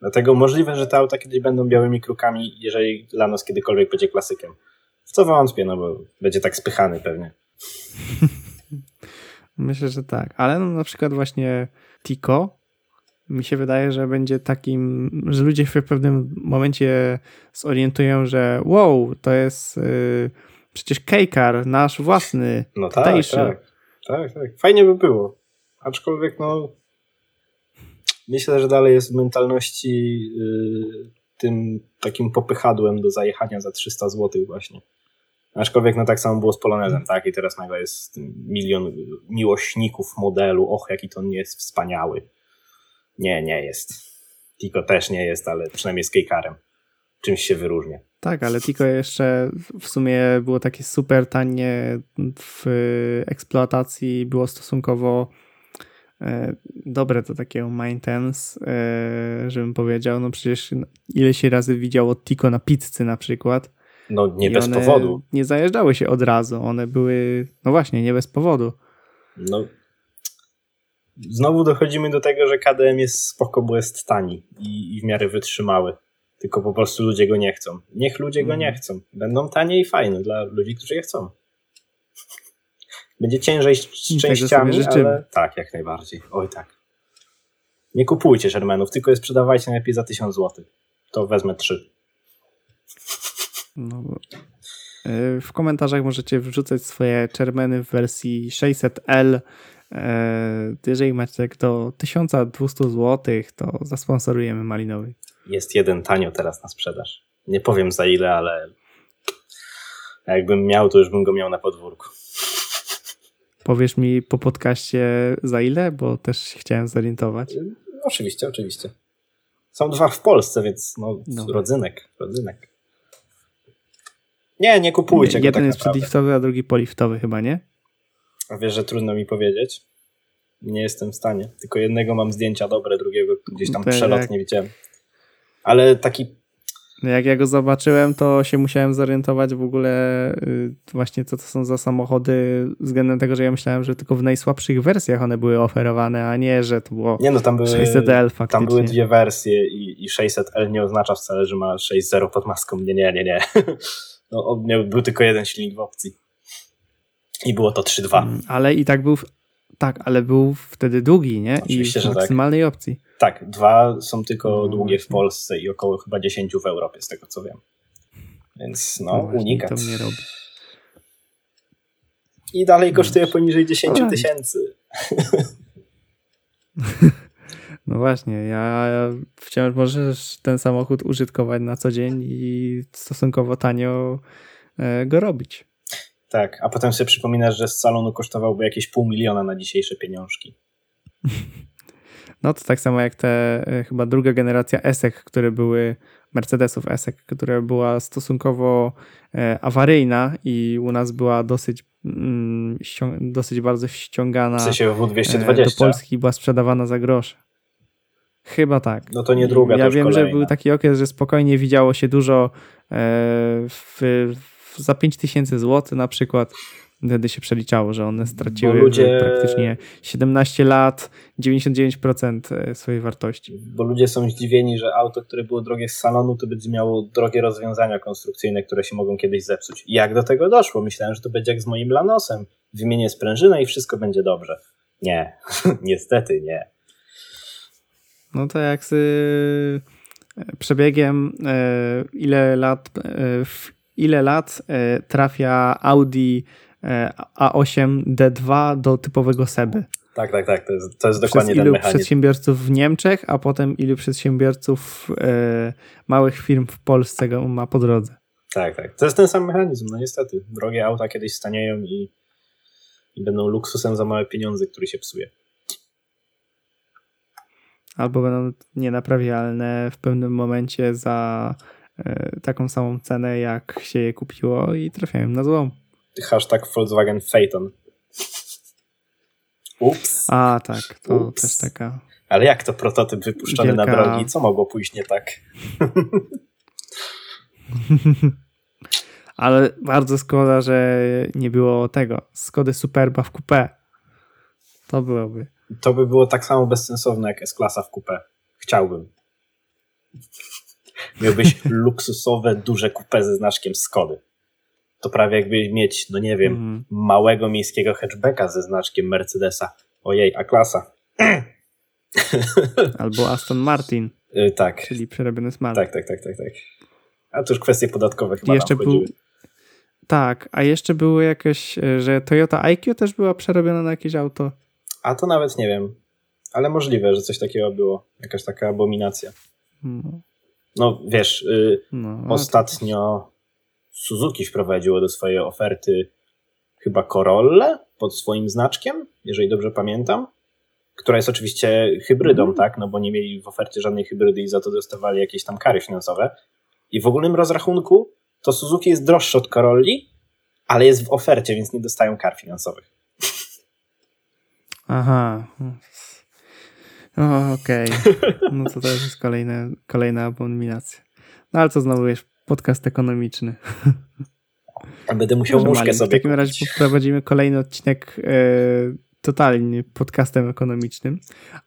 Dlatego możliwe, że te auta kiedyś będą białymi krukami, jeżeli Lanos kiedykolwiek będzie klasykiem. W co wątpię, no bo będzie tak spychany pewnie. [laughs] Myślę, że tak. Ale no, na przykład właśnie Tico mi się wydaje, że będzie takim, że ludzie w pewnym momencie zorientują, że wow, to jest yy, przecież Kejkar, nasz własny, no tak, tak, tak, tak. Fajnie by było. Aczkolwiek no myślę, że dalej jest w mentalności yy, tym takim popychadłem do zajechania za 300 zł właśnie. Aczkolwiek no tak samo było z Polonezem, tak? I teraz nagle jest milion miłośników modelu. Och, jaki to nie jest wspaniały. Nie, nie jest. Tiko też nie jest, ale przynajmniej z Kejkarem. Czymś się wyróżnia. Tak, ale Tiko jeszcze w sumie było takie super tanie w eksploatacji, było stosunkowo e, dobre do takiego maintenance, e, żebym powiedział. No przecież ileś razy widział od Tiko na pizzy na przykład no nie I bez powodu. Nie zajeżdżały się od razu, one były, no właśnie, nie bez powodu. No. Znowu dochodzimy do tego, że KDM jest spoko, bo jest tani i, i w miarę wytrzymały. Tylko po prostu ludzie go nie chcą. Niech ludzie go nie mhm. chcą. Będą tanie i fajne dla ludzi, którzy je chcą. [laughs] Będzie ciężej z częściami, ale tak, jak najbardziej. Oj tak. Nie kupujcie Shermanów, tylko je sprzedawajcie najlepiej za 1000 zł. To wezmę trzy. No, e, w komentarzach możecie wrzucać swoje czermeny w wersji 600L. Jeżeli macie do 1200 zł, to zasponsorujemy Malinowy. Jest jeden tanio teraz na sprzedaż. Nie powiem za ile, ale jakbym miał, to już bym go miał na podwórku. Powiesz mi po podcaście za ile, bo też się chciałem zorientować. Oczywiście, oczywiście. Są dwa w Polsce, więc no, no. rodzynek, rodzynek. Nie, nie kupujcie nie, Jeden tak jest przedliftowy, a drugi poliftowy chyba, nie? A wiesz, że trudno mi powiedzieć? Nie jestem w stanie. Tylko jednego mam zdjęcia dobre, drugiego gdzieś tam przelotnie jak... widziałem. Ale taki no jak ja go zobaczyłem, to się musiałem zorientować w ogóle y, właśnie co to są za samochody względem tego, że ja myślałem, że tylko w najsłabszych wersjach one były oferowane, a nie, że to było nie, no, tam były, 600L faktycznie. Tam były dwie wersje i, i 600L nie oznacza wcale, że ma 6.0 pod maską. Nie, nie, nie, nie. [laughs] No, miał, był tylko jeden silnik w opcji. I było to 3.2. Mm, ale i tak był, tak, ale był wtedy długi, nie? Oczywiście, I w że tak. maksymalnej tak. opcji. Tak, dwa są tylko no, długie w Polsce i około chyba 10 w Europie, z tego co wiem. Więc no, no unikat. To mnie robi. I dalej kosztuje no. poniżej 10 tysięcy. [laughs] No właśnie, ja wciąż możesz ten samochód użytkować na co dzień i stosunkowo tanio e, go robić. Tak, a potem sobie przypominasz, że z salonu kosztowałby jakieś pół miliona na dzisiejsze pieniążki. [laughs] No to tak samo jak te e, chyba druga generacja ESEK, które były Mercedesów ESEK, która była stosunkowo e, awaryjna i u nas była dosyć mm, dosyć bardzo ściągana w sensie W220. do Polski była sprzedawana za grosze. Chyba tak. No to nie druga, Ja wiem, kolejna. że był taki okres, że spokojnie widziało się dużo e, w, w, za 5000 zł na przykład. Wtedy się przeliczało, że one straciły ludzie... praktycznie 17 lat, 99% e, swojej wartości. Bo ludzie są zdziwieni, że auto, które było drogie z salonu, to będzie miało drogie rozwiązania konstrukcyjne, które się mogą kiedyś zepsuć. Jak do tego doszło? Myślałem, że to będzie jak z moim Lanosem. Wymienię sprężynę i wszystko będzie dobrze. Nie, [laughs] niestety nie. No to jak z e, przebiegiem e, ile lat w ile lat trafia Audi a8 D2 do typowego Seby. Tak, tak, tak. To jest, to jest dokładnie Przez ilu ten przedsiębiorców w Niemczech, a potem ilu przedsiębiorców e, małych firm w Polsce go ma po drodze. Tak, tak. To jest ten sam mechanizm, no niestety. Drogie auta kiedyś stanieją i, i będą luksusem za małe pieniądze, który się psuje. Albo będą nienaprawialne w pewnym momencie za e, taką samą cenę, jak się je kupiło i trafiają na złom hashtag Volkswagen Phaeton. Ups. A, tak, to Ups. też taka. Ale jak to prototyp wypuszczony wielka... na drogi? Co mogło pójść nie tak? [laughs] Ale bardzo szkoda, że nie było tego. Skody Superba w coupé. To byłoby. To by było tak samo bezsensowne jak S-klasa w coupé. Chciałbym. Miałbyś luksusowe, duże coupé ze znaczkiem Skody to prawie jakby mieć, no nie wiem, mm. małego miejskiego hatchbacka ze znaczkiem Mercedesa. Ojej, a klasa. [laughs] Albo Aston Martin. Yy, tak. Czyli przerobiony smart. Tak, tak, tak, tak, tak. A to już kwestie podatkowe chyba jeszcze był, Tak, a jeszcze było jakieś, e, że Toyota IQ też była przerobiona na jakieś auto. A to nawet nie wiem. Ale możliwe, że coś takiego było. Jakaś taka abominacja. No, no wiesz, yy, no, ostatnio Suzuki wprowadziło do swojej oferty chyba Corolle pod swoim znaczkiem, jeżeli dobrze pamiętam, która jest oczywiście hybrydą, mm. tak, no bo nie mieli w ofercie żadnej hybrydy i za to dostawali jakieś tam kary finansowe. I w ogólnym rozrachunku to Suzuki jest droższe od Corolli, ale jest w ofercie, więc nie dostają kar finansowych. Aha. Okej. Okay. [laughs] No to też jest kolejna, kolejna abominacja. No ale to znowu jest podcast ekonomiczny. A będę musiał Może muszkę sobie W takim razie poprowadzimy kolejny odcinek e, totalnie podcastem ekonomicznym.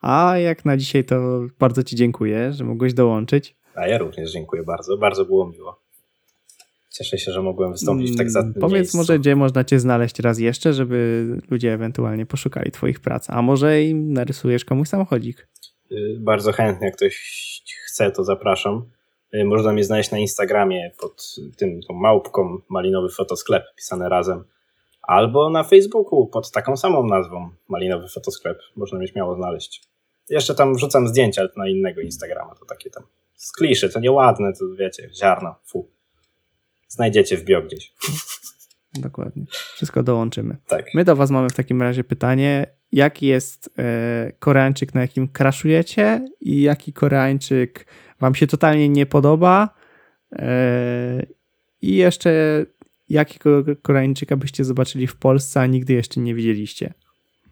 A jak na dzisiaj to bardzo Ci dziękuję, że mogłeś dołączyć. A ja również dziękuję bardzo. Bardzo było miło. Cieszę się, że mogłem wystąpić w tak zacnym Powiedz miejscu. może, gdzie można cię znaleźć raz jeszcze, żeby ludzie ewentualnie poszukali twoich prac. A może im narysujesz komuś samochodzik. Y, bardzo chętnie, jak ktoś chce, to zapraszam. Y, można mnie znaleźć na Instagramie pod tym tą małpką Malinowy Fotosklep pisane razem. Albo na Facebooku pod taką samą nazwą Malinowy Fotosklep. Można mnie śmiało znaleźć. Jeszcze tam wrzucam zdjęcia na innego Instagrama, to takie tam z kliszy, to nieładne, to wiecie, ziarno, fu znajdziecie w bio gdzieś. [laughs] Dokładnie. Wszystko dołączymy. Tak. My do Was mamy w takim razie pytanie, jaki jest e, Koreańczyk, na jakim kraszujecie i jaki Koreańczyk Wam się totalnie nie podoba e, i jeszcze jakiego Koreańczyka byście zobaczyli w Polsce, a nigdy jeszcze nie widzieliście.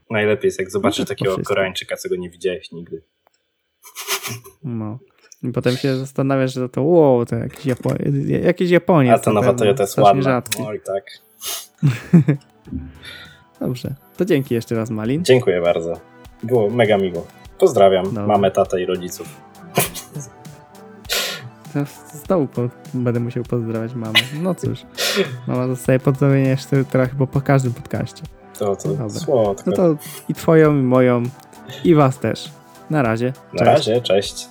Najlepiej jest, jak zobaczysz no, takiego Koreańczyka, co go nie widziałeś nigdy. No. I potem się zastanawiasz, że to wow, to jakiś, Japo jakiś Japoniec. A to nowa Toyota jest ładna. Rzadki. No i tak. [laughs] Dobrze. To dzięki jeszcze raz, Malin. Dziękuję bardzo. Było mega miło. Pozdrawiam Dobra. mamę, tatę i rodziców. [laughs] Znowu po, będę musiał pozdrawiać mamę. No cóż. Mama dostaje pozdrowienia jeszcze teraz chyba po każdym podcaście. To, to Dobra. słodko. No to i twoją, i moją, i was też. Na razie. Na razie, cześć.